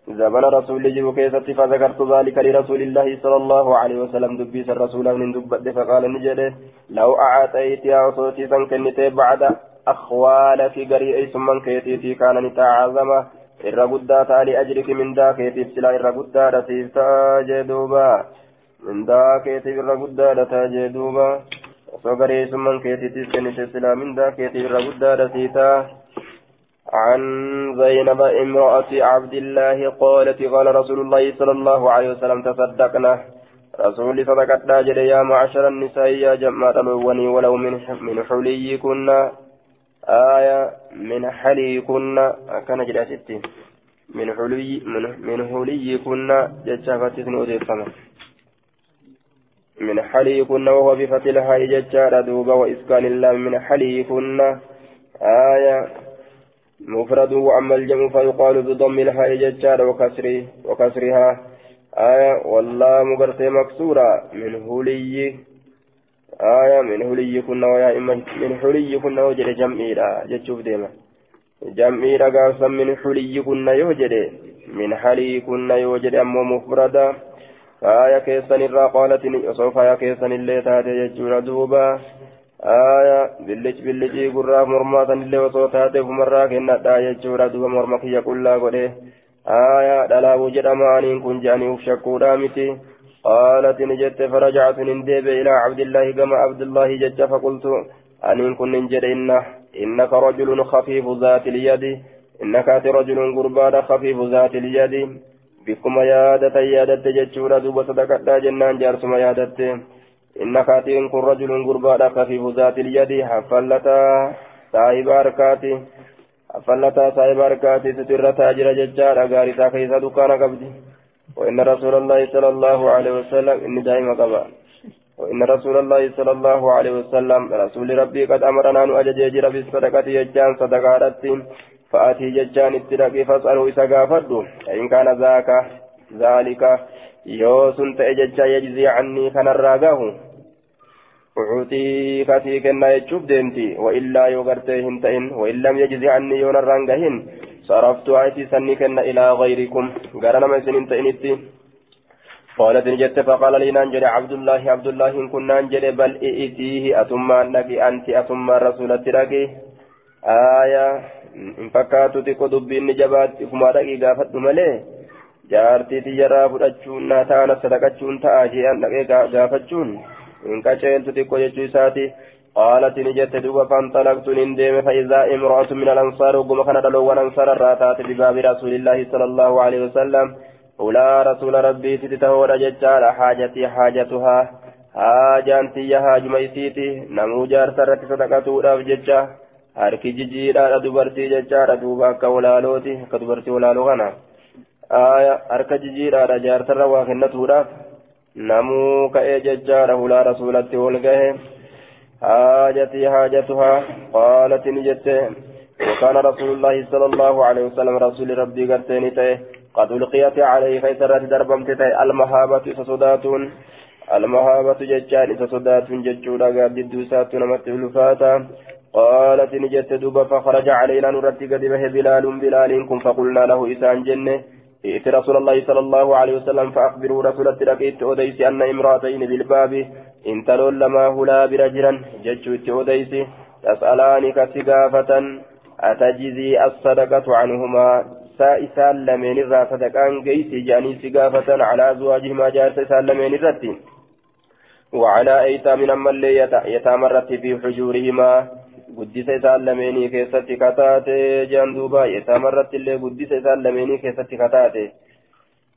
زمن رسول الله كيست فذكرت ذلك لرسول الله صلى الله عليه وسلم. دبيس الرسول من دبت فقال نجده. لو أعطيت يا صوتي سنكنت بعد أخوالك قريء ثم كيتي كان نتعظم li'ajriki mindaa keetiif silaa irra guddaadha siif ta'a jee duuba mindaa keetiif irra guddaadha ta'a jee duuba osoo gareessummaan keetiitiif kennite silaa mindaa keetiif irra guddaadha sii ta'a عن زينب امرأة عبد الله قالت قال رسول الله صلى الله عليه وسلم تصدقنا رسول صدقت جل يا معشر النساء يا جماعة الأولين ولو من من حليكن آية من حليكن كان جلستين من حلي من, من حليكن جتشافتين أدفنا من حليكن وهو بفتح الهاء جتشار دوبا وإسكان الله من حليكن. آية مفرد وأما الجمع فيقال بضم الهاء جتشار وكسره وكسرها. آية والله مقرتي مكسورة. من هلي آية من هلي كنا ويا إما من حلي كنا وجد جمعيرا جتشوف ديما جمعيرا قاسا من حلي كنا يوجد من حلي كنا يوجد أمو مفردا آية كيسن الرا قالت سوف يا كيسن اللي تاتي يجور دوبا آية بلج بلجي قرى مرماتا اللي وصو تاتي فمرا كنا يجور دوبا مرمك يقول لا قده آية دلا وجد أمانين كن جاني وفشكو رامتي قالت نجت فرجعت نندب إلى عبد الله كما عبد الله جج فقلت أن كن ننجد إنه إنك رجل خفيف ذات اليد إنك رجل قربان خفيف ذات اليد. بكما يادت يادت جتشورا دوبا صدقتا جنان جارسما يادت. إنك كن رجل قربان خفيف ذات اليد حفلتا صاحب أركاتي حفلتا صاحب أركاتي ستر تاجر ججارا غارسا كيسا دكان قبدي وإن رسول الله صلى الله عليه وسلم إني دائما قبا. وإن رسول الله صلى الله عليه وسلم رسول ربي قد أمرنا أن أججيجر بالصدقة يجان صدقات فأتي ججان اتلاقي فاسأله إذا إن كان ذاك ذلك يوسن تأججا يجزي عني كان الراقاه وعوتي كاتي كنا يجوب ديمتي وإلا يغرتي هنتين وإن لم يجزي عني يون الرانقهن صرفت آيتي سني كنا إلى غيركم قال ما سنين تئنتي قالت نجت فقال لي ننجل عبد الله عبد الله إن كنا ننجل بل إئتيه أتما أنك أنت أتما رسول التراكي آية إن فكاتو تكو دبين نجبات كما رقي قافت مليه jaartii xiyyaraa fudhachuun naa ta'ana sadaqachuun ta'a je'an dhaqee gaafachuun? Hin qaceeltu xiqqoo jechuu isaati. قالت نجت دوبا فانطلقت نندم فإذا امرأة من الأنصار وقم كان دلو أنصار الراتات بباب رسول الله صلى الله عليه وسلم أولى رسول ربي تتهور ججال حاجتي حاجتها حاجانتي هاج ميسيتي نمو جار سرت صدقته راف ججا harki jijjiidhaadha dubartii jechaadha duuba akka walaaloti akka dubartii walaaloo kana harka jijjiidhaadha jaarsarra waa kennatuudhaaf namuu ka'ee jechaadha hulaa rasuulatti ol gahe حاجتي حاجتها. قالت نجت وكان رسول الله صلى الله عليه وسلم رسول ربي قرتين قد ألقيت عليه فيسرت دربمت المهابة سصداتون المهابة ججان سصداتون ججولا قد الدوسات نمت الفاتا قالت نجت دوبا فخرج علينا نرتي قد بلال بلال كن فقلنا له إسان جنة. ائت رسول الله صلى الله عليه وسلم فأخبروا رسول التركيت أوديس أن امرأتين بالباب. إن تلول لما هلا برجلا ججوت أوديس تسألانك سقافة أتجزي الصدقة عنهما سائسان لمن الرا صدقان قيسي جاني سقافة على أزواجهما جارس سالمين الرتين وعلى أيتام أما اللي يتامرت في حجورهما lameenii keessatti kataate jean duuba yetaamarratti illee guddisa isaan lameenii keessatti kataate.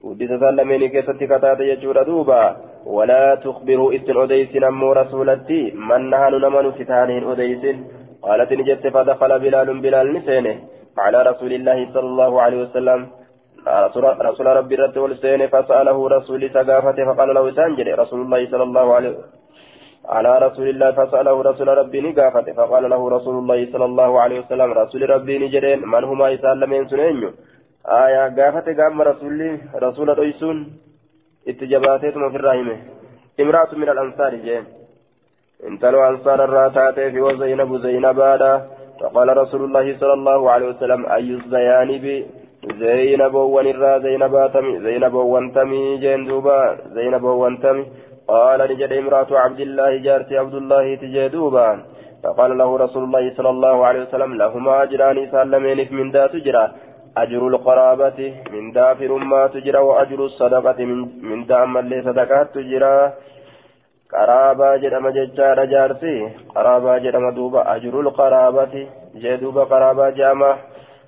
Keessatti kataate jechuudha duuba. Walaa tukbiruu ittin odeysin ammoo rasulatti man nahanu nama nuti taane hin odeysin قالت نجت فدخل بلال بلال نسينه على رسول الله صلى الله عليه وسلم رسول ربي رد والسين فسأله رسول سقافته فقال له سانجل رسول الله صلى الله عليه على رسول الله فسأله رسول ربي نقافته فقال له رسول الله صلى الله عليه وسلم رسول ربي نجرين من هما يسأل من سنين آية قافته قام رسول رسول رئيسون اتجاباتهم في الرحمة امرأة من الأنصار جين انتلوا أنصار الراتات في وزينب زينب هذا فقال رسول الله صلى الله عليه وسلم أي الزيانب زينب ونرى زينب تمي زينب وانتمي جين دوبا زينب وانتمي قال نجد امرأة عبد الله جارتي عبد الله تجدوبا فقال له رسول الله صلى الله عليه وسلم لهما أجران سلمين من ذا تجرى أجر القرابة من دافر ما تجرى وأجر الصدقة من, دام اللي صدقات تجرى. قرابة جرم ججار جارتي. قرابة جرم دوبا أجر القرابة. جدوبا قرابة جامع.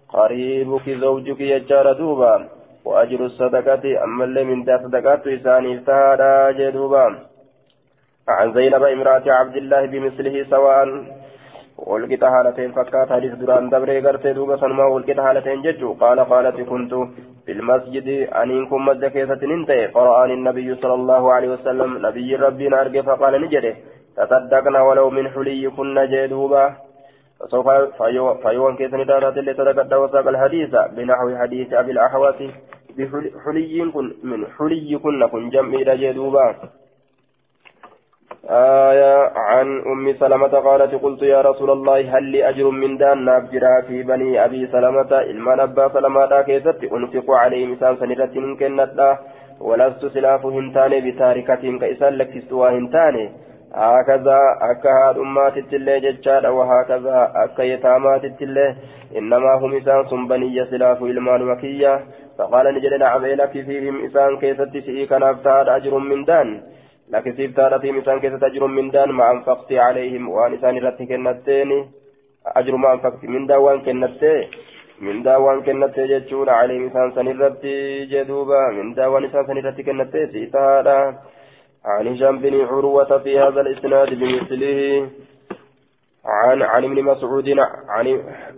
قريبك زوجك يجار دوبا وأجر الصدقة أما اللي من دا صدقات إساني تهادا جدوبا عن زينب امرأة عبد الله بمثله سواء والقيت حالتين فكات حديث دران دبري غرتي دوبا سنما والقيت حالتين ججو. قال قالت كنت في المسجد أنينكم مد كيسة ننتهي قرآن النبي صلى الله عليه وسلم نبي ربي نارجي فقال نجده. تصدقنا ولو من حلي كنا جدوبا. فسوف فيوان كيسن دارات اللي صدقت وساق الحديث بنحو حديث أبي الأحوات بحلي كن من حلي كن كن جمع جدوبا آية عن أم سلمة قالت قلت يا رسول الله هل لي أجر من دان؟ نابجرا في بني أبي سلمة. إلمان أبا سلمة كيست أنفق عليه مثال سنرة من كنتا ولست سلاف هنتاني بتاركتهم كإسان لكستوا هنتاني هكذا أكا أمات التلي ججال وهكذا أكا يتامات التلي إنما هم إسان سنبني سلاف إلمان مكية فقال نجد نعم لك فيهم إسان كيست سئيك نفتاد أجر من دان. لك سيفتاد فيهم إسان كيست أجر من دان ما أنفقت عليهم؟ وأن إسان رتي كنتين أجر ما أنفقت من دا وأن كنتين من دا وأن كنتين ججول عليهم إسان سنرتي جدوبا. من دا وأن إسان سنرتي كنتين سيتادا. عن هشام بن عروة في هذا الإسناد بمثله. عن عن ابن مسعود عن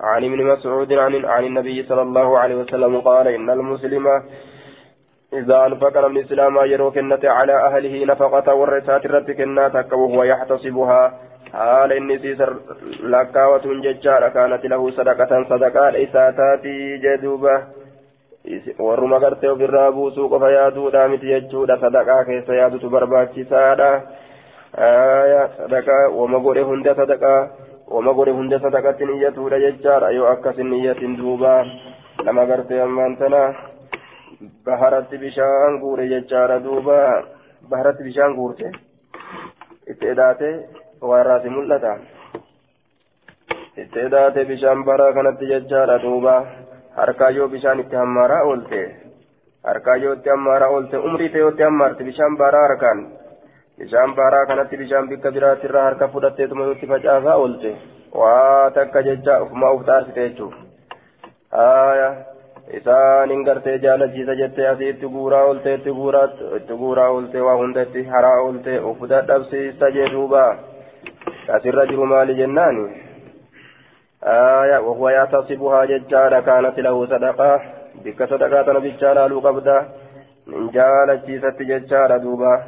عن ابن مسعود عن عن النبي صلى الله عليه وسلم قال إن المسلم إذا أنفق من الإسلام يروك النت على أهله نفقة والرسات رتك الناتك وهو يحتسبها حال إني سيسر لكاوة ججارة كانت له صدقة صدقة ليس تاتي جدوبة warruma gartee ofirraa buusuu qofa yaaduudha miti jechuudha sadaqaa keessa yaadutu barbaachisaadha sadaqaa wama godhe hunda sadaqaa wama godhe hunda sadaqatti niyyatuudha jechaadha yoo akkasin niyyatin duuba nama gartee ammaan tana baharatti bishaan guure jechaadha duuba. Baharatti bishaan guurte. Itti edaate waan raasi mul'ata. Itti edaate bishaan baraa kanatti jechaadha duuba. Harkaa yoo bishaan itti hammaaraa oolte harkaa yoo itti hammaaraa oolte umrii ta'e yoo itti hammaarte bishaan baaraa harkaan. Bishaan baaraa kanatti bishaan bikka biraatti irraa harka fudhatteetuma yoo itti facaasaa oolte waa takka jecha ofumaa uf xaarsite jechuudha. Isaan hin gartee jaalachiisa jettee asii itti guuraa oolte itti guuraa itti guuraa oolte waa hunda itti haraa oolte uf dadhabsiisa jee duuba asirra jiru maali jennaani. وهو يعتصبها ججارة كانت له صدقة بك صدقة نبيجارة لو قبضة من جالة جيسة ججارة دوبا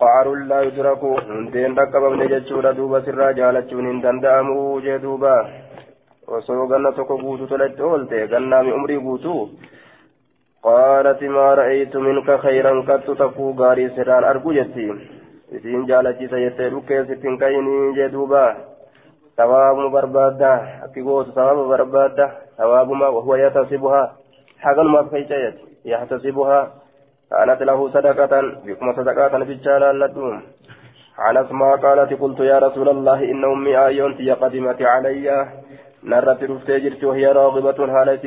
قعر لا يدرك هندين ركب من ججورة دوبا سرا جالة من دندامو جدوبا guutu tolette oolte gannaami umrii guutu qaalat maa ra'aytu minka khayran kattu takuu gaarii sirraan argu jetti isiin jaalachiisa jettee dhukkeessitti hin kayinii jee duubaa ثواب بربادة أكيغوت ثواب بربادة ثواب ما وهو يتصبها حقا ما فيجيت يحتسبها كانت له صدقة بكم صدقة بجالا لدوم عن أسماء قالت قلت يا رسول الله إن أمي آيونتي قدمت علي رفتي جرت وهي راغبة هالة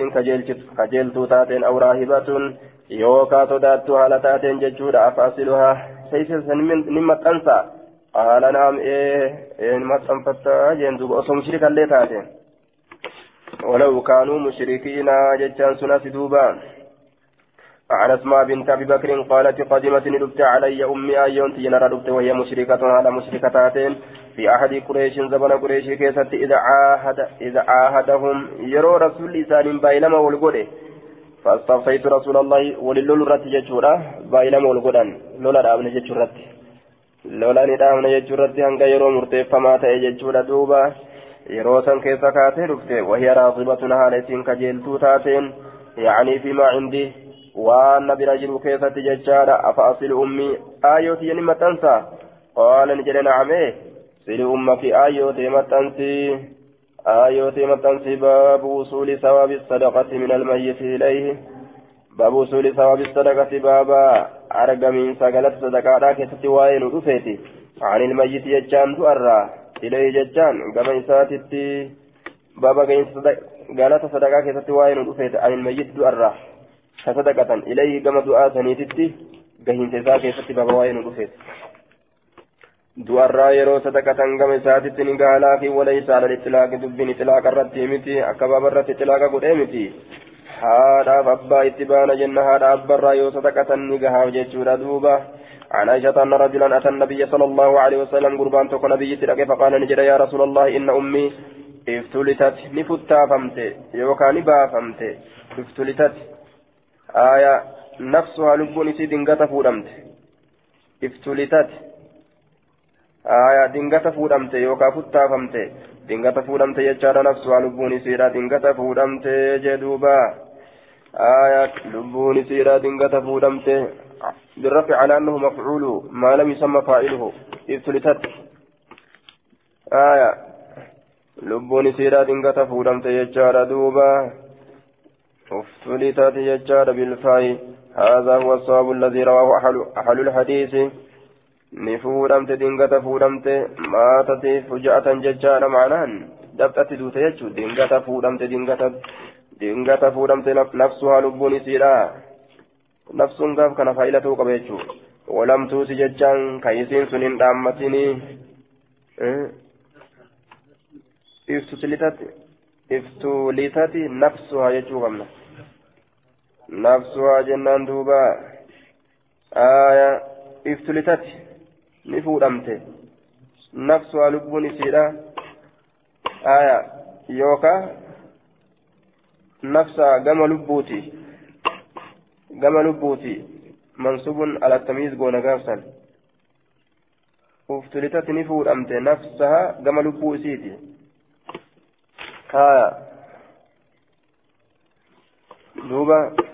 كجلت تاتين أو راهبة يوكا تدات هالة تاتين ججودة أفاصلها سيسا نمت أنسى قال نعم إيه إيه نمت أنفتا جندوب أصو مشركا اللي تاتين ولو كانوا مشركين ججان سنة دوبان عن أسماء بنت أبي بكر قالت قدمت ندبت علي أمي ايون تجنر دبت وهي مشركة على مشركتات في أحد قريش زبن قريش كيست إذا عاهد إذا عاهدهم يرو رسول لسان بايلما والقوله فاستوصيت رسول الله وللول رت ججورا بايلما والقودان لولا دامن ججورت لولا ندامن ججورت هنگا يرو مرتفما تأي ججورا دوبا. yeroo san keessa kaatee dhufte راغبة هالتين كجيلتو تاتين يعني فيما عندي. waan na bira jiru keessatti jechaadha afa asili ummi aayyooti yani maxxansa qaala ni jedhe nacame sili ummaki aayyootee maxxansi aayyootee maxxansi baabu usuuli sawaabi sadaqati min almayyiti ilayhi baabu usuuli sawaabi sadaqati baaba argamiinsa galata sadaqaadhaa keessatti waa'ee nu dhufeeti عن الميت يجان دؤرا إليه ججان كما إساتي بابا قالت صدقاء كيست وائل عن الميت دؤرا كصدقة إليه كما دعاء سنيتتي قهين تساكي وين رفيت du'arraa yeroo sadaqatan gama isaatitti ni gaalaa fi walaysa ala itilaaqa dubbiin itilaaqa irratti miti akka baaba irratti itilaaqa godhee miti haadhaaf abbaa itti baana jenna haadha abbarraa yoo sadaqatan ni gahaaf jechuudha duuba عن عائشة أن رجلا أتى النبي صلى الله عليه وسلم قربان تكون نبي تلقى فقال نجد يا رسول الله إن أمي افتلتت نفتا فمت يوكا نبا فمت افتلتت آية نفسها لبون سي دنگتا فودمت. افتلتت آية دنگتا فودمت. يوكا فتا فمت. دنگتا فودمت يجار نفسها لبون سيرا دنگتا فودمت. جدوبا. آية لبون سيرا دنگتا فودمت. بالرفع على أنه مفعول ما لم يسمى فاعله. افتلتت آية لبون سيرا دنگتا فودمت يجار دوبا. افتلتت يجار بالفاء هذا هو الصواب الذي رواه أحل, أحل الحديث نفورمت دنگت فورمت ماتت فجأة ججار معنان دبتت دوت يجو دنگت فورمت دنگت دنگت فورمت نفسها لبون سيرا نفس قاف كان فايلته قبيتشو ولم توسي ججان كيسين سنين دامتني افتلتت افتلتت نفسها يجو قمنا نفسها جنان دوبا آية افتلتت نفودمت نفسها لبون سيدا آية يوكا نفسها قم لبوتي قم لبوتي منصوب على التمييز قونا قافسا افتلتت نفودمت نفسها قم لبوسيتي آية دوبا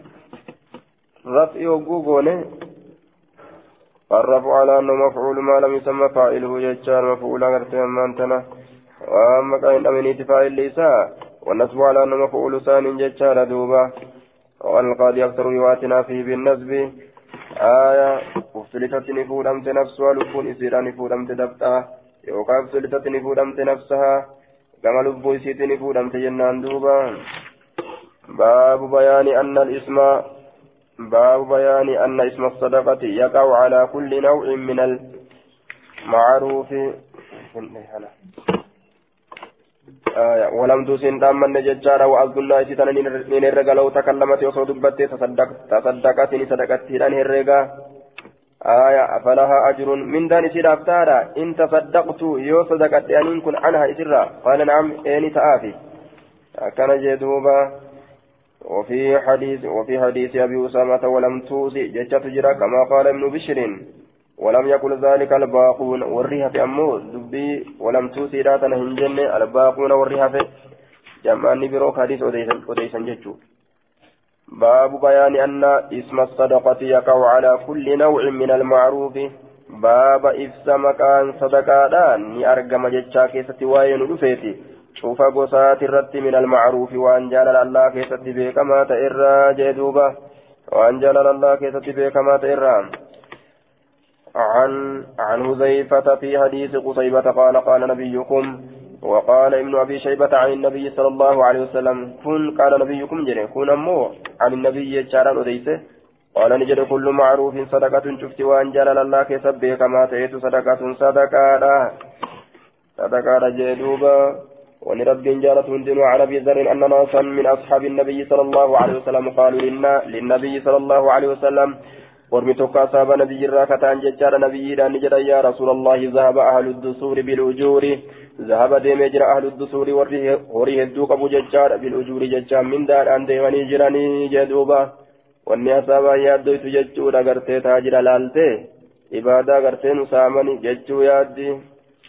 رفع وقوقونه الرفع على أنه مفعول ما لم يسمى فاعله ججار مفعول أغرت أمانتنا وأما كان أمنيت فاعل ليس والنصب على أنه مفعول ثاني ججار دوبا. والقاضي أكثر رواتنا فيه بالنسب آية أفتلتت نفودمت نفسها لبون إسيرا نفودمت دبتا. يوقع أفتلتت نفودمت نفسها. كما لبو إسيت نفودمت جنان دوبا. باب بيان أن الإسم باب بيان أن اسم الصدقة يقع على كل نوع من المعروف آية. ولم تسن دام ججارا وعبد الله ستنا نرقى لو تكلمت وصو دبت تصدقت صدقت هلان هرقى آية. فلها أجر من دان سير أفتارا. إن تصدقت يو صدقت أن كن عنها إسرا. قال نعم إني تآفي كان جدوبا وفي حديث وفي حديث أبي أسامة ولم توصي جتة تجرى كما قال ابن بشر ولم يقل ذلك الباقون والريها في أمو دبي ولم توصي راتنا هنجن الباقون والريها في جمعني بروك حديث أديسا جتشو باب بيان أن اسم الصدقة يقع على كل نوع من المعروف باب إفسا مكان صدقادان أرقم جتشا كيسة وين رفيتي شوف قصات الرد من المعروف وأن جال الله كيست بكما تئر جدوبة وأن جلال الله كيست بكما تئرام عن عن هزيفة في حديث قصيبة قال قال نبيكم وقال ابن أبي شيبة عن النبي صلى الله عليه وسلم. كن قال نبيكم جري كن أمو. عن النبي جاران أديسة. قال نجد كل معروف صدقة شفت وأن جلال الله كسب كما تيت صدقة صدقة. صدقة جدوبا ولرب جارة دين عن أبي ذر أن ناسا من أصحاب النبي صلى الله عليه وسلم قالوا للنبي صلى الله عليه وسلم. ورمي توكا نبي راكتان ججار نبي دان جدا يا رسول الله ذهب أهل الدسور بالأجور. ذهب ديم جرى أهل الدسور وريه الدوك أبو ججار بالأجور. ججار من دار أن ديماني جراني جدوبا wanni asaabaa yaaddoytu jechuudha gartee taajira laaltee ibaadaa gartee nu saamani jechuu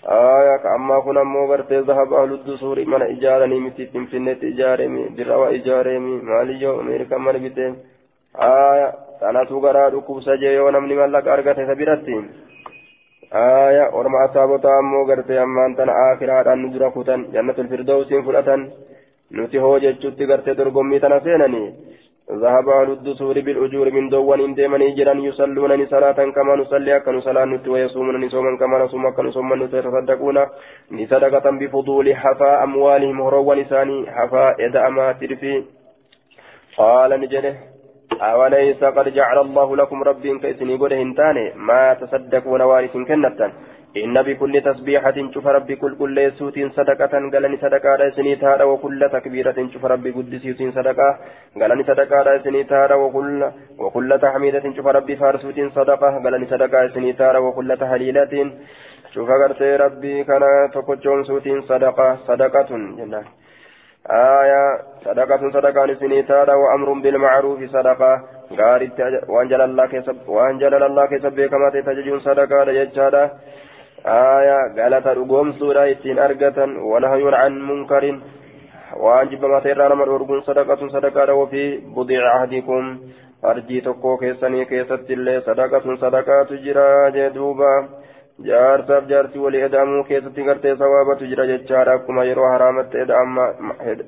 yaaddi aya ka ammaa kun ammoo gartee zahaba ahluddu suuri mana ijaaranii miti finfinneetti ijaaremi dirrawa ijaaremi maaliyyo ameerikaan mana bitee aya kanatu garaa dhukkubsa jee yoo namni mallaqa argate isa biratti aya orma asaabota ammoo gartee ammaan tana aakiraadhaan nu dura kutan jannatul firdawsiin ذهب أهل الدثور بالأجور من دوان إن ديمني جران يصلون صلاة كما نصلي أكن صلاة نت ويصومون صوما كما نصوم أكن صوما يتصدقون صدقة بفضول حفاء أموالهم هروا نساني حفاء إذا أما ترفي. قال نجده أوليس قد جعل الله لكم ربي كيسني قد هنتاني ما تصدقون وارث كنتان. إن بكل تسبيحة شوف ربي كل كل سوت صدقة قالني صدقة سني تارا وكل تكبيرة شوف ربي قد سوت صدقة. قالني صدقة سني تارا وكل وكل تحميدة شوف ربي فارسوت صدقة. قالني صدقة سني تارا وكل تهليلة شوف قرتي ربي كان تكجون سوت صدقة. صدقة جنان آية صدقة صدقة سنيتادا وأمر بالمعروف صدقة. غارت وأنجل الله كسب وأنجل الله كسب كما تتججون صدقة يجادا آية قالت رقوم سورة إتين أرقة ونهي عن منكر وأنجب ما تيرانا من أرقون صدقة صدقة وفي بضيع عهدكم أرجي تقو كيساني كيست اللي صدقة صدقة تجرى جدوبا jaarsaaf jaarsi walii eda'amuu keessatti gartee sawaabatu jira jechaadha akkuma yeroo haraamatti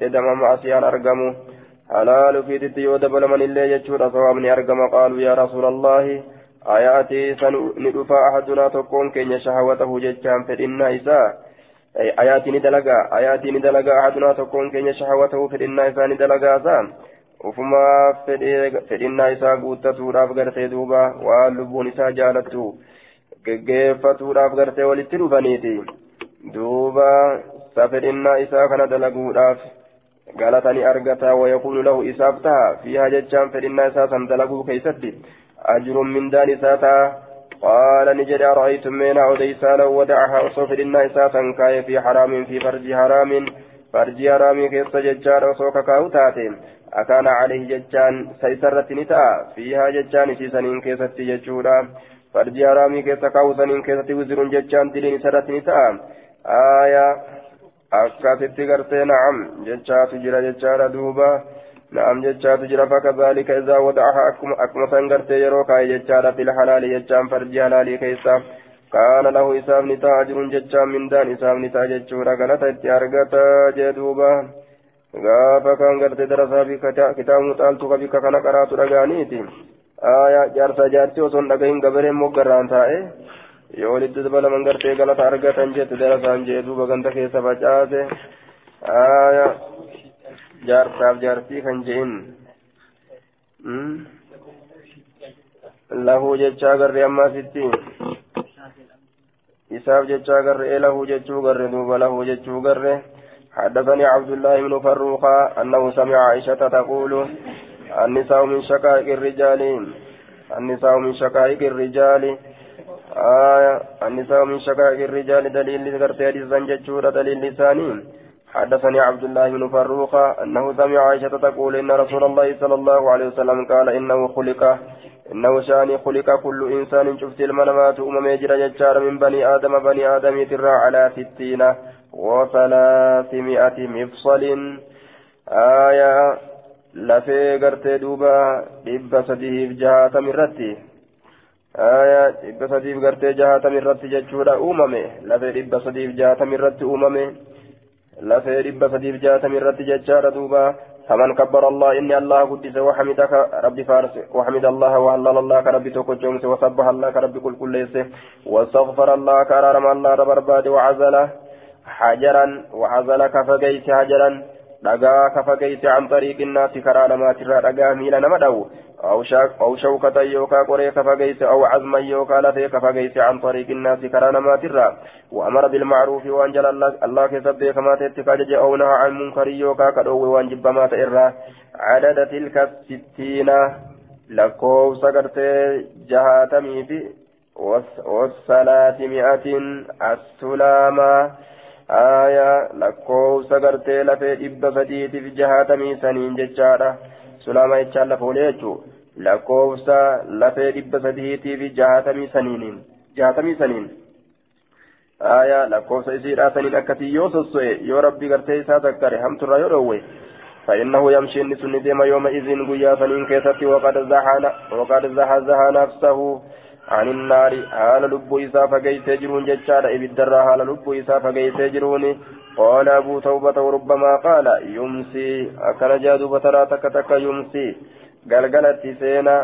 edamama asiyaan argamu halaalu fiititti yoo dabalaman illee jechuudha sawaabni argama qaaluu yaa rasuulallahi ayaatii san ni dhufa ahadunaa tokkoon keenya shahawatahu jechaan fedhinnaa isaa ayaatii ni dalagaa ayaatii ni dalagaa ahadunaa tokkoon keenya shahawatahu fedhinnaa isaa ni dalagaasaa ufumaa fedhinnaa isaa guuttatuudhaaf gartee duuba waan lubbuun isaa jaalattu geggeeffatuudhaaf gartee walitti dhufaniiti duuba safedhinnaa isaa kana dalaguudhaaf galatani argata wayakuunu lahu isaaf taha fiiha jechaan fedhinnaa isaa san dalaguu keeysatti jedhe ara'aytum meena odeysaa law wadacaha osoo fedhinnaa isaa san kaaye fi haraamin fi farji haraamin farji haraamii keessa jechaadha osoo kakaa'u taate akaana calayhi jechaan sa isarratti ni ta'a fiihaa jechaan isiisaniin keessatti jechuudha farji haraamii keessa kaawusaniin keessatti wizirun jechaan diliin isarratti ni ta'a aayaa akkasitti gartee na'am jechaatu jira jechaadha duuba na'am jechaatu jira fakazaalika izaa wada'aha akkuma san gartee yeroo kaa'e jechaadha fil halaali jechaan farji halaalii keessa kaana lahu isaaf ni ta'a ajrun jechaan mindaan isaaf ni ta'a jechuudha galata itti argata jee duuba gaafa kan gartee darasaa fi kitaabni xaaltu ka bikka kana qaraatu dhagaaniiti aayaa jaarsa jaartii osoo hin dhagahin gabareen moggarraan taa'e yoo walitti dabalaman gartee galata argatan jette darasaan jee duuba ganda keessa facaase jaarsaaf jaartii kan je'in lahu jechaa garree ammaasitti isaaf jechaa garree lahu jechuu garre duuba lahu jechuu garre حدثني عبد الله بن فروخ أنه سمع عائشة تقول النساء من شقائق الرجال. النساء من شقائق الرجال. آية النساء من شقائق الرجال دليل ذكرت حديثا ججورة دليل لسانين حدثني عبد الله بن فروخ أنه سمع عائشة تقول إن رسول الله صلى الله عليه وسلم قال إنه خلق إنه شاني خلق كل إنسان. شفت المنامات أمم يجرى ججار من بني آدم بني آدم ترى على ستين وثلاثمائة مفصل. آية lafee gartee duuba dhibba sadiif jahaatami irratti aya dhibba sadiif gartee jahaatami irratti jechuudha uumame lafee dhibba sadiif jahaatami irratti uumame lafee dhibba sadiif jahaatami irratti jechaadha duuba. فمن كبر الله إني الله قدس وحمدك ربي فارس وحمد الله وهلل الله كربي توكو جومس وسبح الله كربي كل كل واستغفر الله كرارم الله ربرباد وعزل حجرا وعزل كفقيس حجرا an xariiqin naasi karaa namaatirraa dhagaa miila nama dhawu أو شوكة يوكا قرية كفاقيس أو عزما يوكا لفي كفاقيس عن طريق الناس كرانا ما ترى. وأمر بالمعروف وأنجل الله كسبه كما تتكاجج أو نهى عن منكر يوكا كدو وانجب ما تئرى عدد تلك الستين لكو سكرت جهاتمي في والثلاثمائة السلامة. آية لكو سكرت لفي إبا فتيت في جهاتمي سنين ججارة. Olee jechuun lakkoofsa lafee dhibba sadiitii fi jahatamii saniiniin jahatamii saniin aayaa lakkoofsa isiidhaa saniin akkasii yoo sosso'e yoo rabbi gartee isaa zakkare hamturraa yoo dhoowwe فإنه يمشي النسن ديما يوم إذن قيا سنين كيستي وقد زحزها نفسه عن النار حال لب إسا فقيت جرون جتشار إبدر حال لب إسا فقيت جرون قال أبو توبة وربما قال يمسي. أكن جادو فترى تك تك يمسي. قلقلت سينا.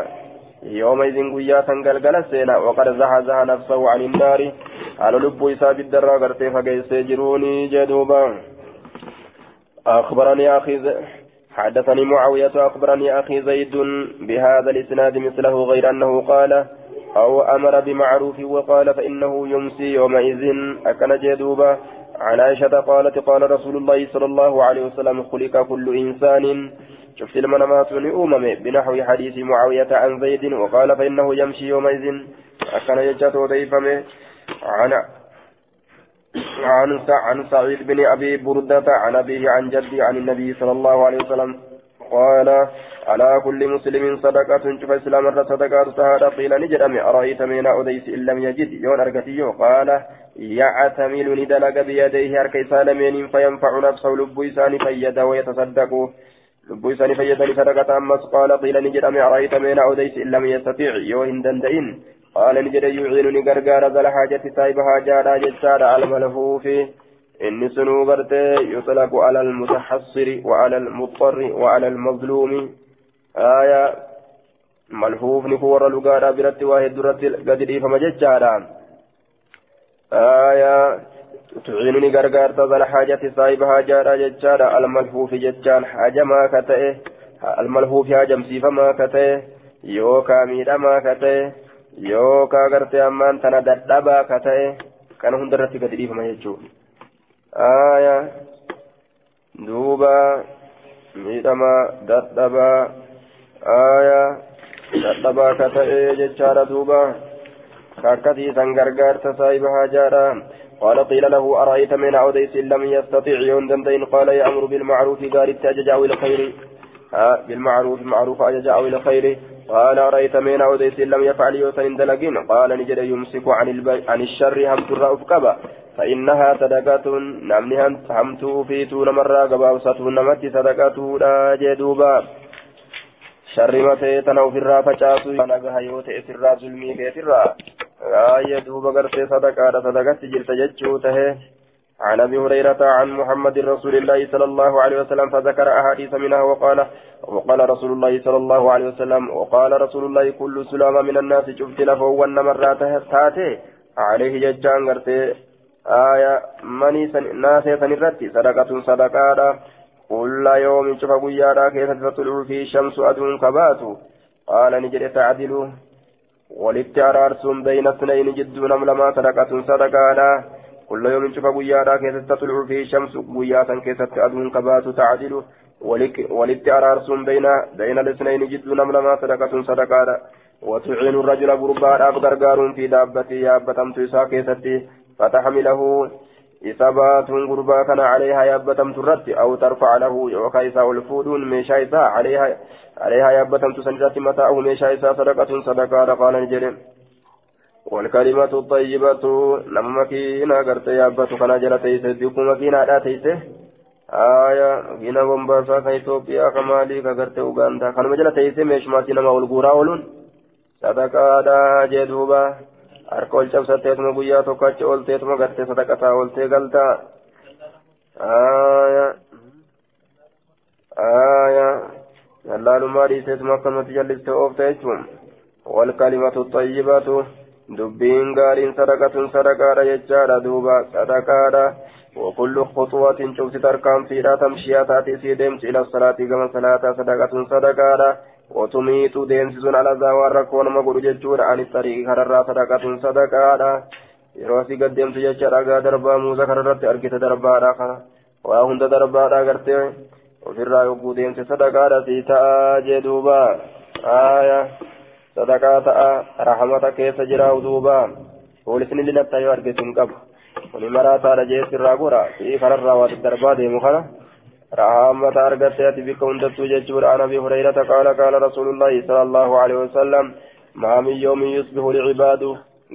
يومئذ قياسا قلقل سينا. وقد زحزح نفسه عن النار. على لب إسا بالدرا قرتي فقيس جروني جدوبا أخبرني أخي حدثني معاوية أخبرني أخي زيد بهذا الإسناد مثله غير أنه قال أو أمر بمعروف وقال فإنه يمسي يومئذ. أكن جدوبا عن عائشة قالت قال رسول الله صلى الله عليه وسلم خلق كل إنسان. شفت المنامات أمم بنحو حديث معاوية عن زيد وقال فإنه يمشي يومئذ. أكن يجت ضيفمه عن عن سعيد بن أبي بردة عن أبيه عن جدي عن النبي صلى الله عليه وسلم. قال على كل مسلم صدقة شوف إسلام الرا صدقة تهادا قيل نجرم أرأيت من أوديس إن لم يجد؟ يون أرقتيو قال يعتمل ندلق بيديه هرك سالمين فينفع نفسه لب إسان فيدا ويتصدق. لب إسان فيدا صدقة أمس قال قيل نجرم أرأيت من أوديس إن لم يستطيع يوهن دندئن قال نجد يعينني غرغار ذا الحاجة صاحبها جارا جتشارا الملفوف. إني سنو غرتي يطلق على المتحصر وعلى المضطر وعلى المظلوم. آية ملفوف نكور لغارا برت واحد درت قد فما ججارا. آية تعينني غرغار ذا الحاجة صاحبها جارا ججارا. الملفوف ججان حاجة ما كتئه الملفوف حاجة مسيفة ما كتئه يوكا ميدا ما كتئه يوكا غرتي أمان تنا ددبا كتئه كان هندرت قد فما ججون آية دوبا ميدما ددبا آية ددبا كتئي ججارة دوبا كاكتي سنغرغار تسايبها جارا قال قيل له أرأيت من أوديس إن لم يستطيع يندندين قال يأمر بالمعروف قال التأجج أو الخير بالمعروف معروف أجج أو الخير قال أرأيت من أوديس إن لم يفعل يوسن دلقين قال نجد يمسك عن. عن الشر هم ترى أفكبا فإنها صدقة نمني همتو فيتو نمرا قباوسته نمت صدقته لا جدوبا. شر متى تنو في الرافة جاسو نغها يوت اسرا ظلمي كيترا. آية دوبا قرتي صدقة صدقة جرت ججو تهي عن أبي هريرة عن محمد رسول الله صلى الله عليه وسلم فذكر أحاديث منها وقال وقال رسول الله صلى الله عليه وسلم وقال رسول الله كل سلام من الناس شفت له وان مرات تاتي عليه ججان آية مني ناسي سنرتي صدقة صدقة كل يوم شوف قيادا كيف تطلع فيه الشمس أدون كبات قال نجد تعدل ولت أرارسون بين اثنين جد نملما صدقة صدقة كل يوم شوف قيادا كيف تطلع فيه الشمس قيادا كيف أدون كبات تعدل ولت أرارسون بين بين الاثنين جد نملما صدقة صدقة وتعين الرجل غربا أبغرغار في دابته يابتمت إسا كيستي فتحمله إصابات غربا كان عليها يابتم ترت أو ترفع له وكيسا والفودون ميشا إسا عليها عليها يابتم تسنجات متاعه ميشا إسا صدقة صدقة قال نجرم والكلمة الطيبة لما مكينا قرت يابت كان جل تيسه بيكو مكينا لا تيسه. آية هنا بمباسا كايتوبيا كمالي كغرت أوغاندا. كان مجل تيسه ميش ماسي نما والغورا ولون صدقة دا جدوبا. Harka ol cabsatteetuma guyyaa tokko achi oolteetuma gartee sadaqataa ooltee galtaa آية جلال مالي سيتم كما تجلس تأوفت يجون والكلمة الطيبة دبين غارين صدقة صدقة يجارة دوبا صدقة وكل خطوة شوفت تركان فيها تمشي تاتي في ديمس إلى الصلاة كما صلاة صدقة صدقة وتميت ديمس على زوار ركون مقول ججور عن الطريق هرر صدقة صدقة asii gaddeemtu jecha dhagaa darbaa muuza kanarratti argite darbaadha kana waa hunda darbaadha gartee ofirraa yogguu deemte sadaqaadha sii ta'a jee duuba aaya sadaqaa ta'a rahamata keessa jiraa'u duuba poolisni linatta yoo arge sun qaba kuni maraataadha jee sirraa gora sii kanarraa waa darbaa deemu kana رحمة أرقت بك هندت ججور عن أبي هريرة قال قال رسول الله صلى الله عليه وسلم ما من يوم يصبح العباد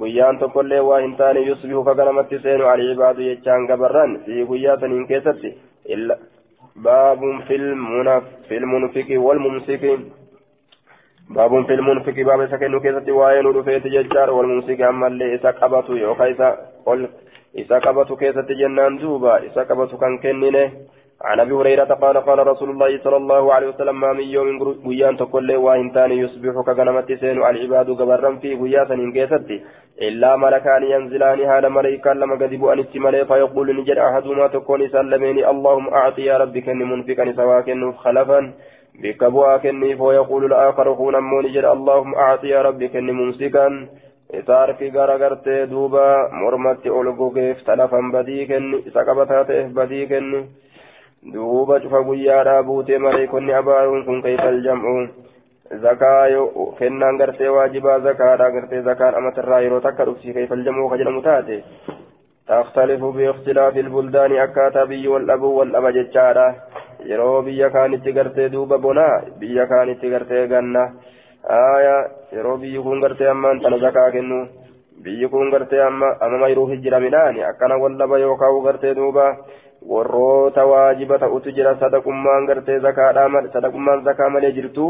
guyyaan tokkollee waa hin taane yusbihu ka ganamatti seenu alcibaadu jechaan gabarran fi guyyaa saniin keessatti baabun filmunfiki walmumsiki baabun filmunfiki baaba isa kennu keessatti waa'ee nu dhufeeti jechaadha walmumsiki ammallee isa qabatu yookaan isa isa qabatu keessatti jennaan duuba isa qabatu kan kennine عن أبي هريرة قال قال رسول الله صلى الله عليه وسلم ما من يوم غيان تقول وان يصبح كغنمت سين العباد غبرا في غياثا إن كيستي إلا ملكان ينزلان هذا ملائكة لما غضبوا أن استملي فيقول نجد أحدهما تكون سلمين اللهم أعطي يا ربك منفقا سواكن خلفا بك بواكني فيقول الآخر هون نجد اللهم أعطي يا ربك ممسكا. isaarki gara gartee duuba mormatti ol gogeef talafan badii kenni isa cufa guyyaadhaa buutee maleekonni abaaruun kun kayfal jam'u zakaa kennaan gartee waajibaa zakaadha gartee zakaan amatarraa yeroo takka dhufsi kayfal jam'u ka jedhamu taate تختلف باختلاف البلدان أكاتا بي والأبو والأبا yeroo biyya kaanitti gartee duuba bonaa biyya kaanitti gartee ganna aya yeroo biyyi kun gartee ammaan tana zakaa kennu biyyi kun gartee amma amma mayruufi jira midhaani akkana wallaba yookaan gartee duuba warroota waajiba ta'utu jira sadaqummaan gartee sadaqummaan zakaa malee jirtu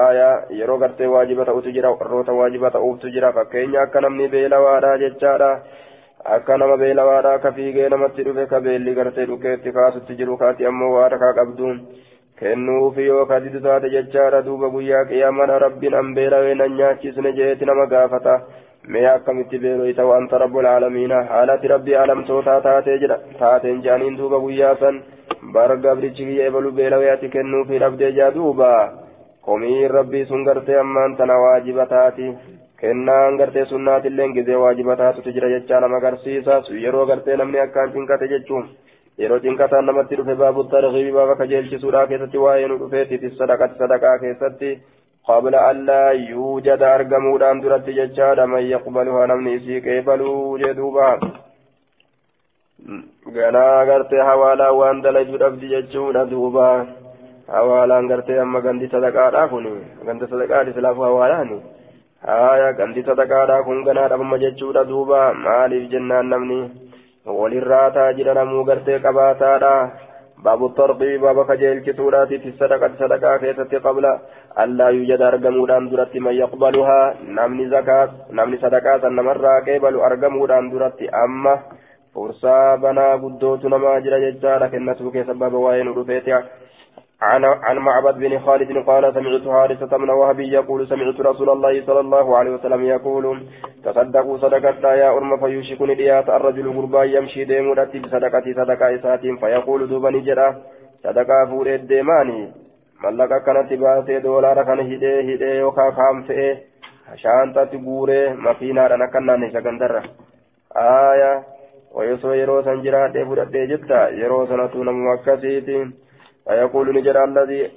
aayaa yeroo gartee waajiba ta'utu jira warroota waajiba ta'uutu jira fakkeenya akka namni beelawaadhaa jechaadha akka nama beelawaadhaa akka fiigee namatti dhufe ka beelli gartee dhukeetti kaasutti jiru kaati ammoo waa rakaa qabduun kennuufi yoo kadidu taate jechaadha duuba guyyaa qiyyaamana rabbiin an beelawee nan nyaachisne jeeti nama gaafata. Mee akkamitti beeloyta wanta rabbul aalamiina? Haalati rabbii alamtootaa taatee jedha. Taateen jaaniin duuba guyyaa san bar gabrichi kiyya ebalu beelawee ati kennuufi dhabdee jaa duuba. Komiin rabbii sun gartee ammaan tana waajiba taati. Kennaan gartee sunnaatilleen gizee waajiba taatutu jira jechaa nama agarsiisa. Yeroo gartee namni akkaan cinqate jechuun yeroo cinqataan namatti dhufe baabu tarhiibii baaba kajeelchisuudhaa keessatti waa'ee nu dhufeetiif sadaqati sadaqaa keessatti قبل أن لا يوجد أرقمودان درت ججارة من يقبلها نمني إسي قبلوا جدوبا ganaa gartee hawaalaa waan dalaguu dhabdi jechuudha duuba hawaalaan gartee amma gandi sadaqaadhaa kun ganda sadaqaadhi silaafu hawaalaani haya gandi sadaqaadhaa kun ganaa dhabama jechuudha duuba maaliif jennaan namni walirraa taa jira namuu gartee qabaataadha باب الترغيب باب كجيل كسوراتي في الصدقة صدقة كيست قبل ألا يوجد أرقمودان درت من يقبلها. نمني زكاة نمني صدقات نمرة قبل أرقمودان درت. أما فرصا بنا قدوت نما جرى ججارة كنته كسبب وين رفيتها. عن عن معبد بن خالد قال سمعت حارثة بن وهب يقول سمعت رسول الله صلى الله عليه وسلم يقول تصدقوا صدقة يا أرم فيوشكني ديات الرجل غربا يمشي ديمودت بصدقة صدقة إساتين فيقول دوبا نجرا صدقة فوريد ديماني mallaqa kanatti baasee doolaara kana hidhee hidhee yookaan kaamsee shaantatti guuree makiinaadhaan akka naanne sagantarra aaya wayosoo yeroo san jiraadhee fudhadhee jetta yeroo sanatu namuma akkasiiti فيقول نجر الذي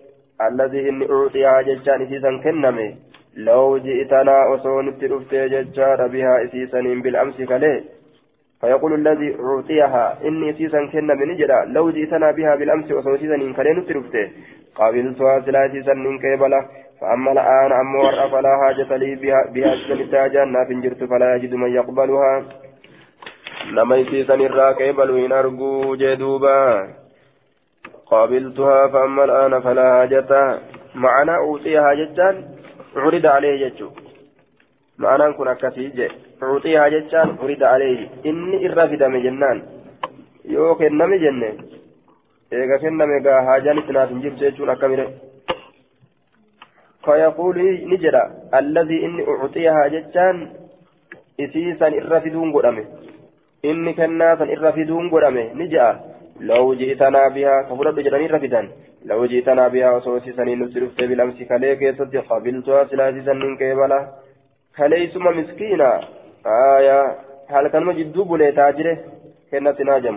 الذي إني أعطيها ججان إسيسا كنمي لو جئتنا أصون التلفت ججار بها إسيسا بالأمس كليه فيقول الذي أعطيها إني إسيسا كنمي نجر لو جئتنا بها بالأمس أصون إسيسا كليه نتلفت قابلتها سلا إسيسا كيبلا فأما الآن أما ورأ فلا حاجة لي بها بها سنتاجا نافن جرت فلا يجد من يقبلها. نما إسيسا الراكب إن أرجو جدوبا. قابلتها فأما الآن فلا حاجة معنى أوتيها جتان عرض عليه جتو معنى كن أكسي أوتيها جتان عرض عليه إني إرافد من جنان يوكن نمي جنة eega kenname gaa haajaan itinaaf hin jirtu jechuun akkamire فيقول نجد الذي إني أعطيها جتان إسيسا إرفدون قدامه إني كناسا إرفدون قدامه نجأ لو جئتنا بها ففرد جراني رفدا لو جئتنا بها وسوسي سنين نسرفت بالأمس كليك يصدق قبلتها سلاسي سنين كيبلا كليسما مسكينا آية هل كان مجدو بولي تاجره كنت ناجم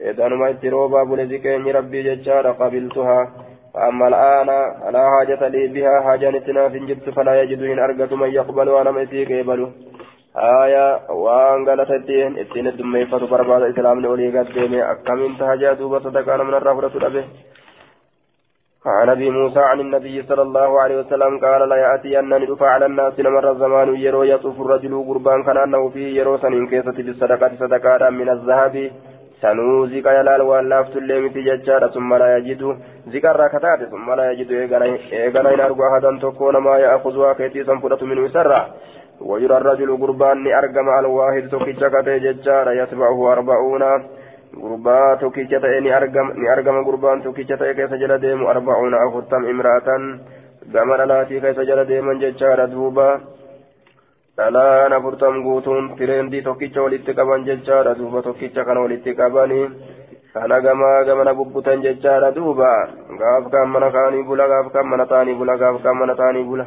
إذا نما اتروبا بولي زكيني ربي ججار قبلتها فأما الآن فلا حاجة لي بها حاجة نتنا في جبت فلا يجد إن أرقت من يقبل وأنا ميتي كيبلو آية وأن قالت الدين اتين الدمي فتبرباد إسلام لولي قد ديمي أكمن تهجا دوبا صدقان من الرافرة الأبه عن ابي موسى عن النبي صلى الله عليه وسلم قال لا ياتي ان ندفع على الناس نمر الزمان يرو يطوف الرجل قربان كان انه فيه يرو سنين كيسة بالصدقة صدقة من الذهب sanuu ziqa yalaal waan laaftullee miti jechaadha summa laa yajidu. Ziqarraa kataate summa laa yajidu eegana hin argu ahadan tokko namaa ya'akuzuhaa keetiisan fudhatu minuu isarraa? ويرى الرجل قربان أرقم الواحد توكيتش كتي ججارة يتبعه أربعون توكيتش تأني أرقم قربان توكيتش تأي كيس جل ديم أربعون أخطم امرأة قمر لاتي كيس جل ديم ججارة دوبا guutuun tireendii tokkicha walitti qaban jechaadha duuba tokkicha kana walitti qabanii kana gamaa gamana bubbutan jechaadha duuba gaaf kaan mana kaanii bula gaaf kaan mana taanii bula gaaf kaan mana taanii bula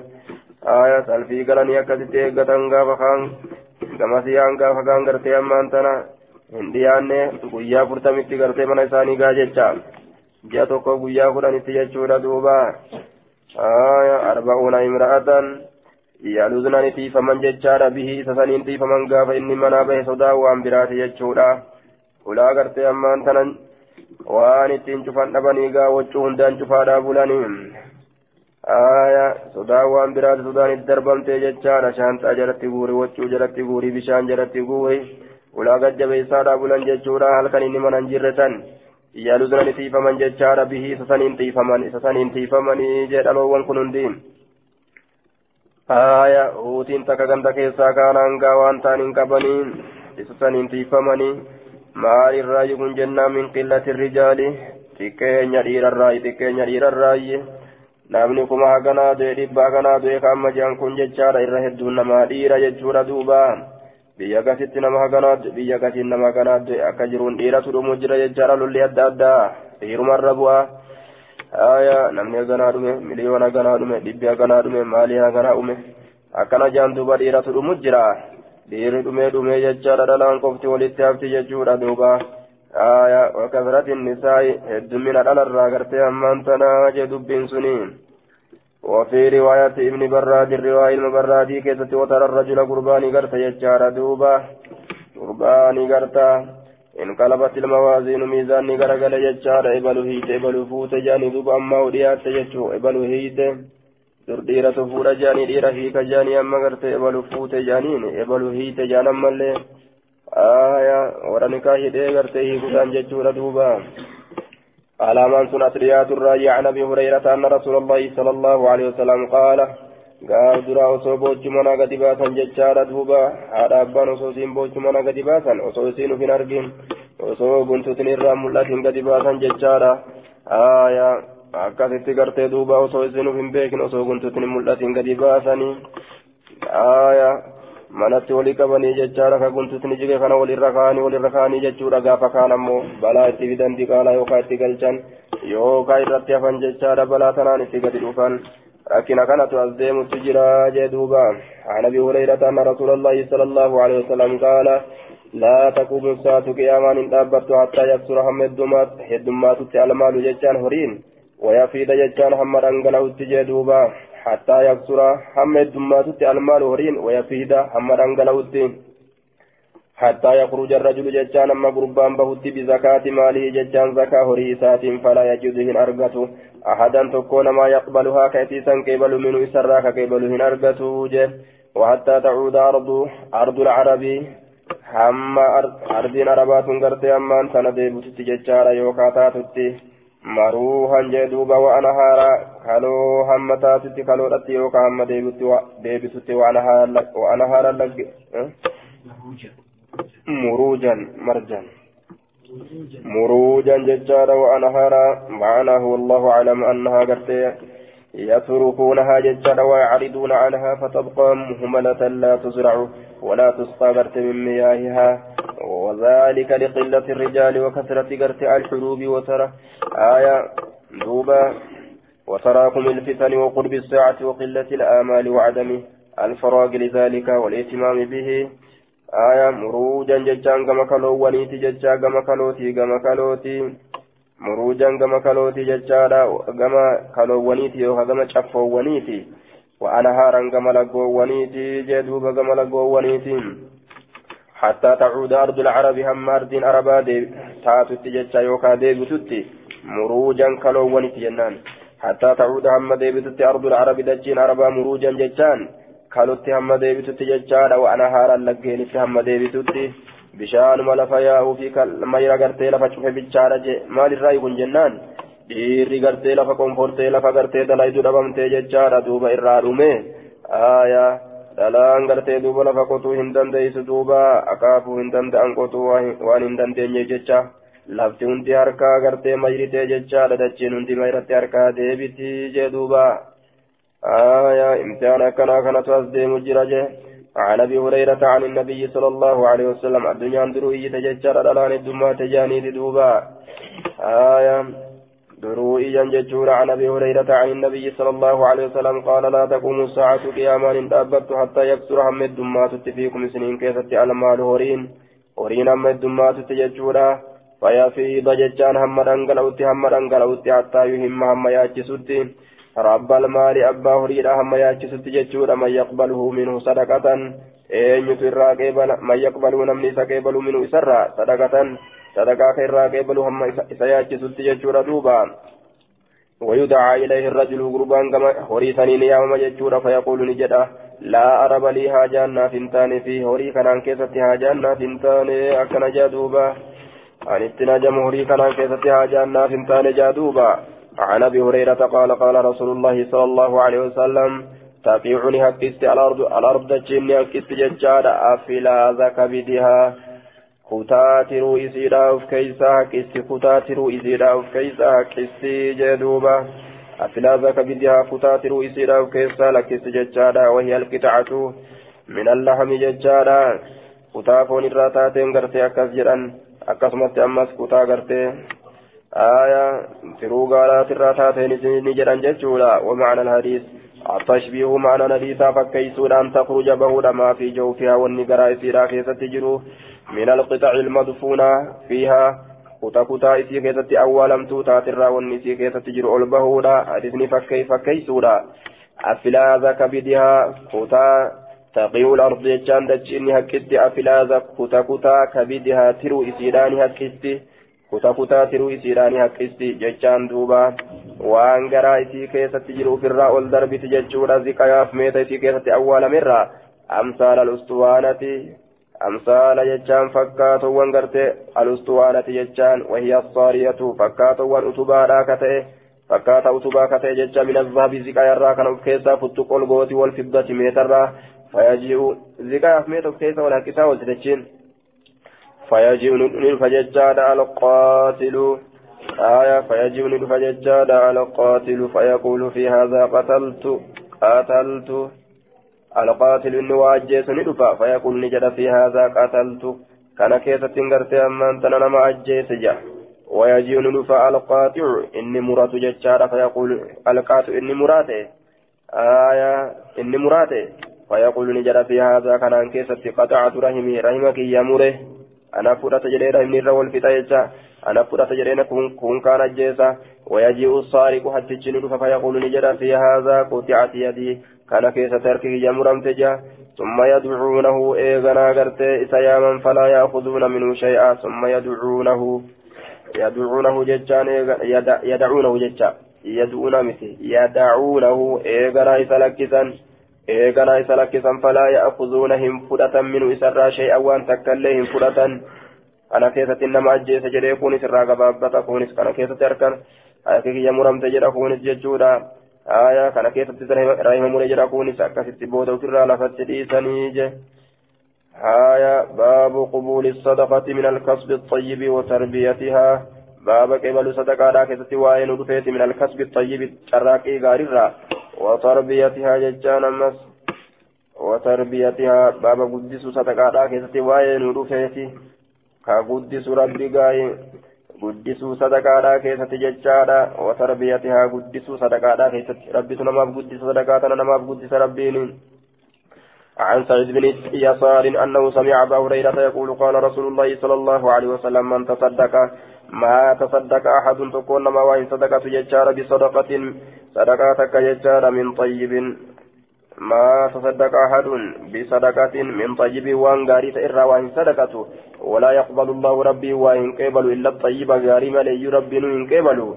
eeggatan gaafa kaan gamasiyaan gaafa kaan gartee ammaan tana hin dhiyaanne guyyaa afurtamitti gartee mana isaanii gaa jecha ji'a tokko guyyaa kudhanitti jechuudha duuba aya arba'uuna imra'atan yaaluzna ni tiifaman jechaadha bihi isa saniin tiifaman gaafa inni manaa bahe sodaa waan biraati jechuudha ulaa gartee ammaan tanan waan ittiin cufan dhabanii gaa waccuu hundaan cufaadhaa bulanii sodaa waan biraati sodaan itti darbamtee jechaadha shaanxaa jalatti guuri waccuu jalatti guuri bishaan jalatti guuri ulaa gajjabeessaadhaa bulan jechuudha halkan inni mana hin jirre san yaaluzna ni tiifaman jechaadha bihi isa saniin tiifaman isa saniin tiifamanii jedhaloowwan kun hundiin aya huutiin takka ganda keessaa kaan hangaa waan ta'an hin qabaniin isa saniin tiifamanii maalirraa yukun jennaan min qillati rijaali xiqqeenya dhiirarraayi xiqqeenya dhiirarraayi namni kuma haganaa du'e dhibba haganaa du'e ka amma jehan kun jechaadha irra hedduun namaa dhiira jechuudha duuba biyya gasitti nama hakanaa biyya gasiin nama haganaa du'e akka jiruun dhiiratu dhumu jira jechaadha lolli adda addaa dhiirumarra bu'aa. aya namni haganaa dhume miliyoona haganaa dhume dhibbi haganaa dhume maalii haganaa dhume akkana jehan duuba dhiiratu dhumu jira dhiirri dhumee dhumee jechaadha dhalaan qofti walitti hafti jechuudha duuba. Wakasrati nisaa'i heddumina dhalarraa gartee ammaan tanaa jee dubbiin suni وفي رواية ابن براد الرواية المبرادي كيست وترى الرجل قرباني قرت يجار دوبا قرباني قرتا انقلبت الموازين ميزان غرغل جچار ابلو هيت ابلو فوت جاني دوب اما وديات جچو ابلو هيت dur dhiiratu fuudha jaanii dhiira hiika jaanii amma garte ebalu fuute jaaniin ebalu hiite jaan ammallee alaamaan sun asriyaatu irraa an abi hurayrata anna rasuula allahi sala allahu alehi wasalam qaala gaaf duraa osoo boochi mana gadi baasan jechaadha duuba haadha abbaan osoo isiin boochi mana gadi baasan osoo isiin uf hin argin osoo guntutin irraa mul'atin gadi baasan jechaadha aya akkasitti gartee duuba osoo isin uf hin beekin osoo guntutin mul'atin gadi baasanii aya manatti walii qabanii jechaadha ka guntutni jige kana walirra kaanii walirra kaanii jechuudha gaafa kaan ammoo balaa itti fidan diqaalaa yookaan itti galchan yookaan irratti hafan jechaadha balaa tanaan itti gadi dhufan rakkina kanatu as deemutti jira jee duuba عن ابي هريره ان رسول الله صلى الله عليه وسلم قال لا تقوم الساعة قياما ان دابت حتى يكثر هم الدمات الدمات المال ججان هرين ويفيد ججان هم رنقله التجدوبا حتى يكثر هم الدمات المال هرين ويفيد هم رنقله حتى يخرج الرجل ججان أما قربان بهت بزكاة ماله ججان زكاة هريسات فلا يجوزهن أرغته أحدا تكون ما يقبلها كيسيسا كيبل منه إسراك كيبلهن أرغته جه. وحتى تعود أرض أرض العرب. هم أرضين عربات غرتي أما أنت نديبت ججارا يوكاتاتتي مروها جدوبا وأنهارا كالو هم تاتتي كالو رتي يوكا هم ديبتتي وأنهارا لك أه؟ muruujan marjan مروجا ججارا وأنهارا معناه والله أعلم أنها قرتي يتركونها ججارا ويعرضون عنها فتبقى مهملة لا تزرع ولا تسقى من مياهها وذلك لقلة الرجال وكثرة قرت الحروب وترى آية دوبا وتراكم الفتن وقرب الساعة وقلة الآمال وعدم الفراغ لذلك والاهتمام به. آية مروجا ججان كما كلو ونيتي ججا كما كلوتي كما كلوتي. مروجا كما كلوتي ججا كما كلو ونيتي يوها كما شفو ونيتي وأنهارا كما لقو ونيتي جدوبا كما لقو ونيتي حتى تعود أرض العرب هم أرض أربا تاتو ججا يوكا ديبتتي مروجا كلو ونيتي جنان حتى تعود هم ديبتتي أرض العرب دجين أربا مروجا hamma deebitutti jechaadha wa'ana haaraan laggeenitti hamma deebitutti bishaanuma lafa yaa'uu fi mayra gartee lafa cufe bichaadha je maalirraa kun jennaan dhiirri gartee lafa konfortee lafa gartee dalaytu dhabamtee jechaadha duuba irraa dhume dhalaan gartee duuba lafa qotuu hin dandeessu duuba akaafuu hin danda'an qotuu waan hin dandeenye jecha lafti hundi harkaa gartee mayritee jechaadha dachiin hundi mayratti harkaa deebitii jee duuba امتحان كنا كانت أصدي مجرجة عن أبي هريرة عن النبي صلى الله عليه وسلم الدنيا دروي تججر الآن الدماء تجاني دوبا آية دروي جنججور عن أبي هريرة عن النبي صلى الله عليه وسلم قال لا تقوم الساعة قياما إن تأبت حتى يكسر هم الدماء فيكم سنين كيست على مال هورين. هورين هم الدماء تججورا فيفيض ججان هم رنقلوتي هم رنقلوتي حتى يهم هم يأتي رب المال أبا هريرة هم ياجسد ججود من يقبله منه صدقة. أين ترى قبل من يقبله نمني سقبل منه إسرى صدقة. صدقة خير قبل هم سياجسد ججود دوبا ويدعى إليه الرجل قربان كما هريثني نيام ججود فيقول نجدا لا أرب لي هاجانا فنتان في هري كان كيست هاجانا فنتان أكن جادوبا عن اتناجم هري كان كيست هاجانا فنتان جادوبا عن ابي هريره قال قال رسول الله صلى الله عليه وسلم تبيعني هكست الأرض الأرض جني هكست ججار افلا كبدها كتاترو إسيرا أف كيسا كيس كتاترو إسيرا أف كيسا كيس جدوبا أفلا ذاك بدها كتاترو إسيرا أف كيسا لكيس ججارا وهي القطعة من اللحم ججارا كتافون الراتاتين غرتي أكاس جران أكاسمت أمس كتا غرتي آية ترو قالات الراتاتين نجران ججولا ومعنى الحديث التشبيه معنى نديسا فكيسود أن تخرج بهود ما في جوفها والنقراء سيرا كيسة تجرو من القطع المدفونة فيها awwaalamtuu taatirraa wanni isii keessatti jiru ol bahuudha hadisni fakkee fakkeessuudha afilaaza kabidihaa kutaa taqiyuul ardi jechaan dachi inni haqqitti afilaaza kuta kutaa kabidihaa tiruu isiidhaani haqqitti kuta kutaa tiruu isiidhaanii haqqisti jechaan duuba waan garaa isii keessatti jiru ofirraa ol darbiti jechuudha ziqayaaf meeta isii keessatti awwaalamirraa amsaala alustuwaanati amsaala jechaan fakkaatowwan gartee alustuwaanati jechaan wahiyya saariyatu fakkaatowwan utubaadhaa ka ta'e fakkaata utubaa ka ta'e jecha min azaabi ziqayarraa kan of keessaa futtu qolgooti wal fiddati meetarraa fayaji'u ziqayaaf meeta of keessa wal haqqisaa olti jechiin فيجيء ندف ججاد على القاتل آية فيجيء ندف ججاد على القاتل فيقول في هذا قتلت قتلت القاتل إني واجيس ندف فيقول نجد في هذا قتلت كان كيسة تنقرتي أما أنت نما أجيس جا ويجيء ندف القاطع إني مرات ججاد فيقول القاطع إني مراته آية إني مراته فيقول نجد في هذا كان كيسة قطعت رحمي رحمك يا مره أنا فرات جريرة من الرول في تايجا أنا فرات جريرة كون كان جيسا ويجيء السارق حتى الجنود فيقول نجرا في هذا قطعت يدي كان كيس تركه جمرم تجا ثم يدعونه إيغنا غرتي إسياما فلا يأخذون منه شيئا ثم يدعونه يدعونه ججان يدعونه ججا يدعون مثل يدعونه إيغنا إسلكسا eegana isa lakkisan falaa ya'kuzuuna hin fudhatan minu isarraa shay'an waan takka illee hin fudhatan kana keessatti nama ajjeese jedhee kunis irraa gabaabbata kunis kana keessatti harkan kana keessatti rahima mure jedha kunis akkasitti booda ofirraa lafatti dhiisanii je. هايا باب قبول الصدقة من الكسب الطيب وتربيتها باب قبل صدقة لا كتتي وين من الكسب الطيب شراكي غاررا وتربيتها ججان أمس وتربيتها باب قدس صدقة لا كتتي وين كقدس ربي غاي guddisuu sadaqaadhaa keessatti jechaadha. Watarbiyatihaa guddisuu sadaqaadhaa keessatti. Rabbitu namaaf guddisa sadaqaa tana namaaf guddisa rabbiin. عن سعيد بن يسار أنه سمع أبا هريرة يقول قال رسول الله صلى الله عليه وسلم من تصدق ما تصدق أحد تكون ما وإن صدقة يجار بصدقة صدقاتك يجار من طيب ما تصدق أحد بصدقة من طيب وان غاري إرى وان صدقته ولا يقبل الله ربي وإن قبل إلا الطيب غاري ملي ربي إن قبل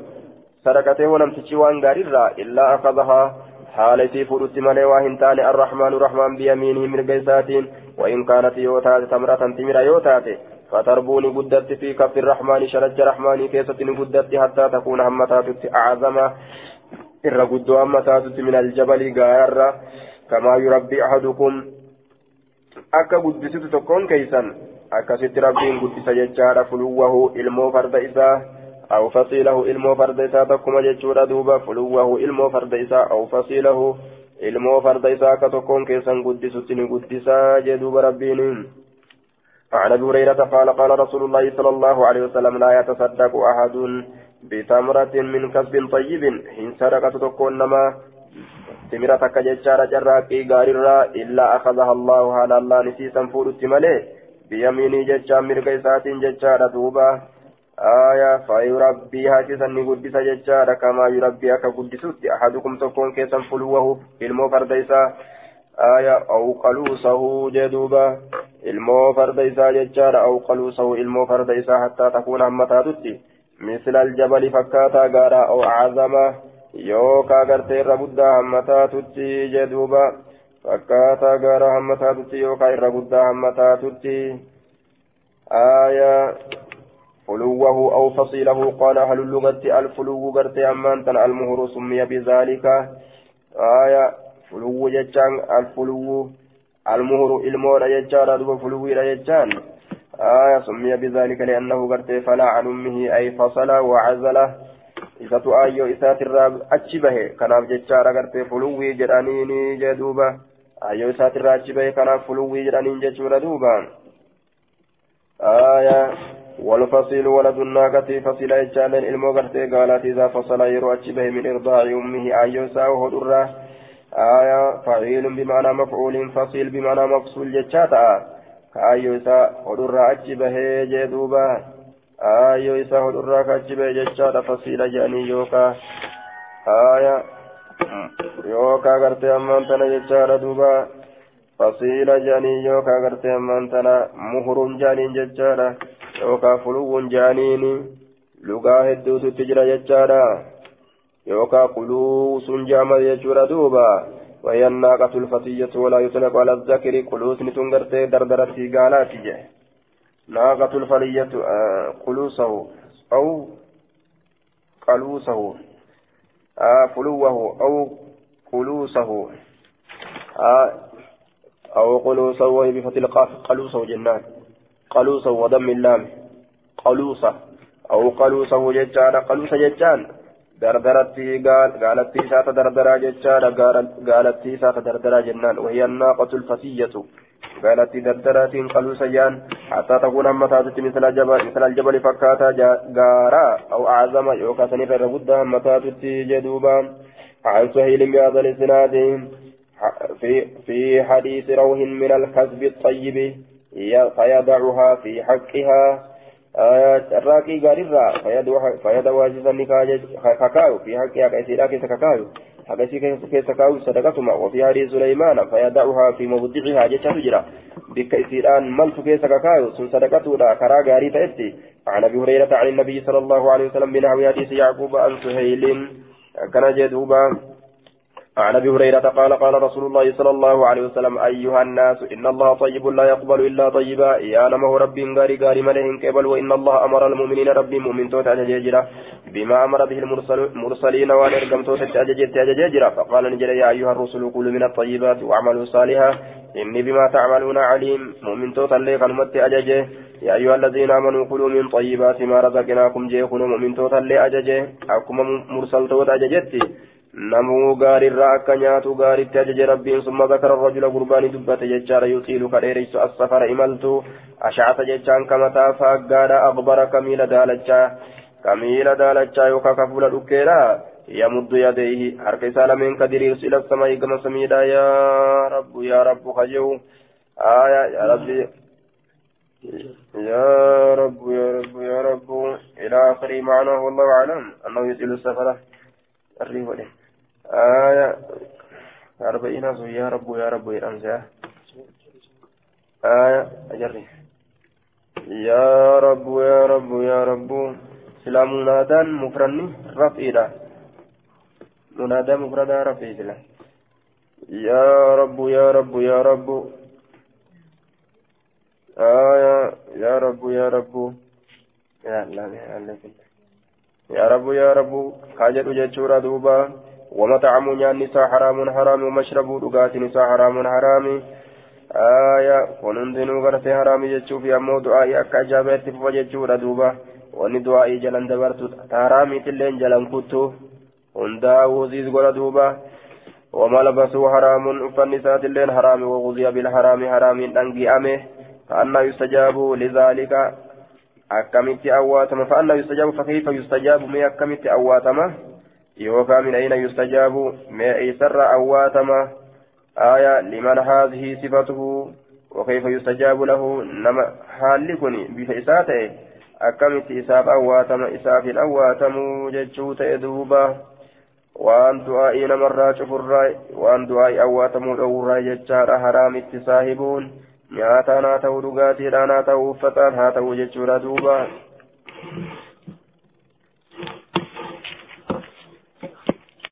صدقته ولم تشي وأن غاري إلا أخذها. حالتي فرت ملي واهن تاني الرحمن الرحمن بيمينه من قيسات. وإن كانت يوتات تمرة تمر يوتات. فتربوني قدت في كف الرحمن شرج رحمن كيسة قدت حتى تكون همتات أعظم. guddoo amma taatutti min aljabali gaayarra kamaa yurabbii ahadukum akka guddisitu tokkoon keeysan akkasitti rabbiin guddisa jechaadha fuluwwahu ilmoo farda isaa ilmoo farda isaa takkuma jechuudha duuba fuluwwahu ilmoo farda isaa aw fasiilahu ilmoo farda isaa akka tokkoon keessan guddisutti ni guddisaa jee duuba rabbiin عن ابي هريره قال رسول الله صلى الله عليه وسلم لا يتصدق احد بتمرة من كسب طيب حين سرقة تكون نما تمرة كججارة جراكي غاررا إلا أخذها الله على الله نسيسا فورت بيميني ججا مرقيسات ججارة دوبا آية فيربيها كيسا نقدس ججارة كما يربيها كقدسوت أحدكم تكون كيسا فلوه ilmoo farda isaa. آية أو قلوسه جدوبا farda isaa jechaadha أو قلوسه farda isaa حتى تكون همتاتتي مثل الجبل فكاتا غارا أو أعظم يوكا غرتي ربدا همتا تتي جدوبا غارا همتا تتي يوكا ربدا همتا تتي آية فلوه أو فصيله قال أهل اللغة الفلو غرتي أمان تن المهر سمي بذلك آية فلو جتان الفلو المهر المور جتان فلو جتان آية سمي بذلك لأنه قرت فلا عن أمه أي فصل وعزله إذا تؤايو إسات الراب أتشبه كان جتشارا قرت فلوي جرانيني جدوبا أيو إسات الراب أتشبه كان فلوي جرانين جتشورا دوبا آية والفصيل ولد الناقة فصيل إجالا إلمو قرت قالت إذا فصل يرو أتشبه من إرضاع أمه أيو ساوه درة آية فعيل بمعنى مفعول فصيل بمعنى مفصول جتشاتا kaayyoo isaa hodhurraa achi bahee jee duuba. Aayyoo isaa hodhurraa ka achi bahee jechaadha fasiila jedhanii yookaa aaya yookaa gartee ammaan tana jechaadha duuba fasiila jedhanii yookaa gartee ammaan tana muhuruun jedhaniin jechaadha yookaa fuluwwuun jedhaniin lugaa hedduututti jira jechaadha yookaa quluusuun jedhama jechuudha duuba وهي الناقة الفتية ولا يطلق على الذكر قلوس نتنغرت دردرتي قالات ناقة الفلية آه قلوسه أو قلوسه آه فلوه أو قلوسه آه أو قلوسه وهي بفتح القاف قلوسه جنات قلوسه ودم اللام. قلوسه. أو قلوسه ججان قلوس ججان. دردرتي قال قالت سات دردرا جتشارا قالت سات دردرا جنان. وهي الناقة الفسية. قالت دردرات قالوا سيان حتى تكون همتات مثل الجبل مثل الجبل فكاتا غارا أو أعظم يوكاسني فرغد همتات جدوبا عن سهيل بهذا الإسناد في في حديث روح من الكذب الطيب فيضعها في حقها الراكي قالرا فيد واجزا كاكاو في حق حقيسيرا كيس كاكاو حقيسي كيس كاكاو صدقتما وفي حديث سليمان فيدعها في موضعها جتا تجرى بك إسيران ملت كيس كاكاو سن صدقتنا كرا غاري تأتي. عن أبي هريرة عن النبي صلى الله عليه وسلم بنحو حديث يعقوب عن سهيل. كان جدوبا. عن أبي هريرة قال قال رسول الله صلى الله عليه وسلم أيها الناس إن الله طيب لا يقبل إلا طيبا. يا نمه ربي غاري غاري ملئ قبل وإن الله أمر المؤمنين ربي مؤمن توت بما أمر به المرسلين وأن ارقم توت اججت اججرا فقال نجل يا أيها الرسل كلوا من الطيبات واعملوا صالحا. إني بما تعملون عليم. مؤمن توت اللي أججه. يا أيها الذين آمنوا كلوا من طيبات ما رزقناكم جيكم مؤمن توت اللي أججه. اكم مرسل توت أججتي. Namuu gaariirraa akka nyaatu gaaritti ajaje rabbiin summa zakara rajula gurbaanii dubbate jechaadha yuxiilu ka dheereysu assafara imaltu ashaata jechaan kamataa faaggaadha aqbara kamiila daalachaa kamiila daalachaa yookaan ka fuula dhukkeedha harka isaa lameen ka diriirsu ila samaa gama samiidha yaa rabbu yaa rabbu kajehu aya yaa rabbi يا رب يا رب يا رب إلى آخر معناه والله أعلم أنه يطيل السفر الريح آية أربعين يا رب يا رب يا أمزة آية أجري يا رب يا رب يا رب. سلام منادان مفرني رفيدا. منادى مفردا رفيدا. يا رب يا رب يا رب. آية يا رب يا رب. يا الله يا رب يا رب. حاجة جتشورا دوبا. ومطعم النساء حرام حرام ومشرب دغات نساء حرام حرام آية ونندنو غرتي حرام جچو في أمو دعائي أكا جابت فجچو ردوبا وني جلن دبرتو. حرامي تلين جلن كتو. هندا وزيز غردوبا وما لبسوا حرام فالنساء تلين حرام وغزي بالحرام حرام أنجي أمه فأنا يستجاب لذلك. أكمت أواتما. فأنا يستجاب فكيف يستجاب ما أكمت أواتما؟ يوكا من أين يستجاب؟ ما أيسر أواتما آية لمن هذه صفته؟ وكيف يستجاب له؟ نما حالكني بفئساته أكمت إساف أواتما إساف أواتم ججوت إدوبا وأن دعائي نمرا شفرا. وأن دعائي أواتم الأورا ججار حرام التساهبون nyaataan haa ta'u dhugaatiidhaan haa ta'u uffataan haa ta'u jechuudha duuba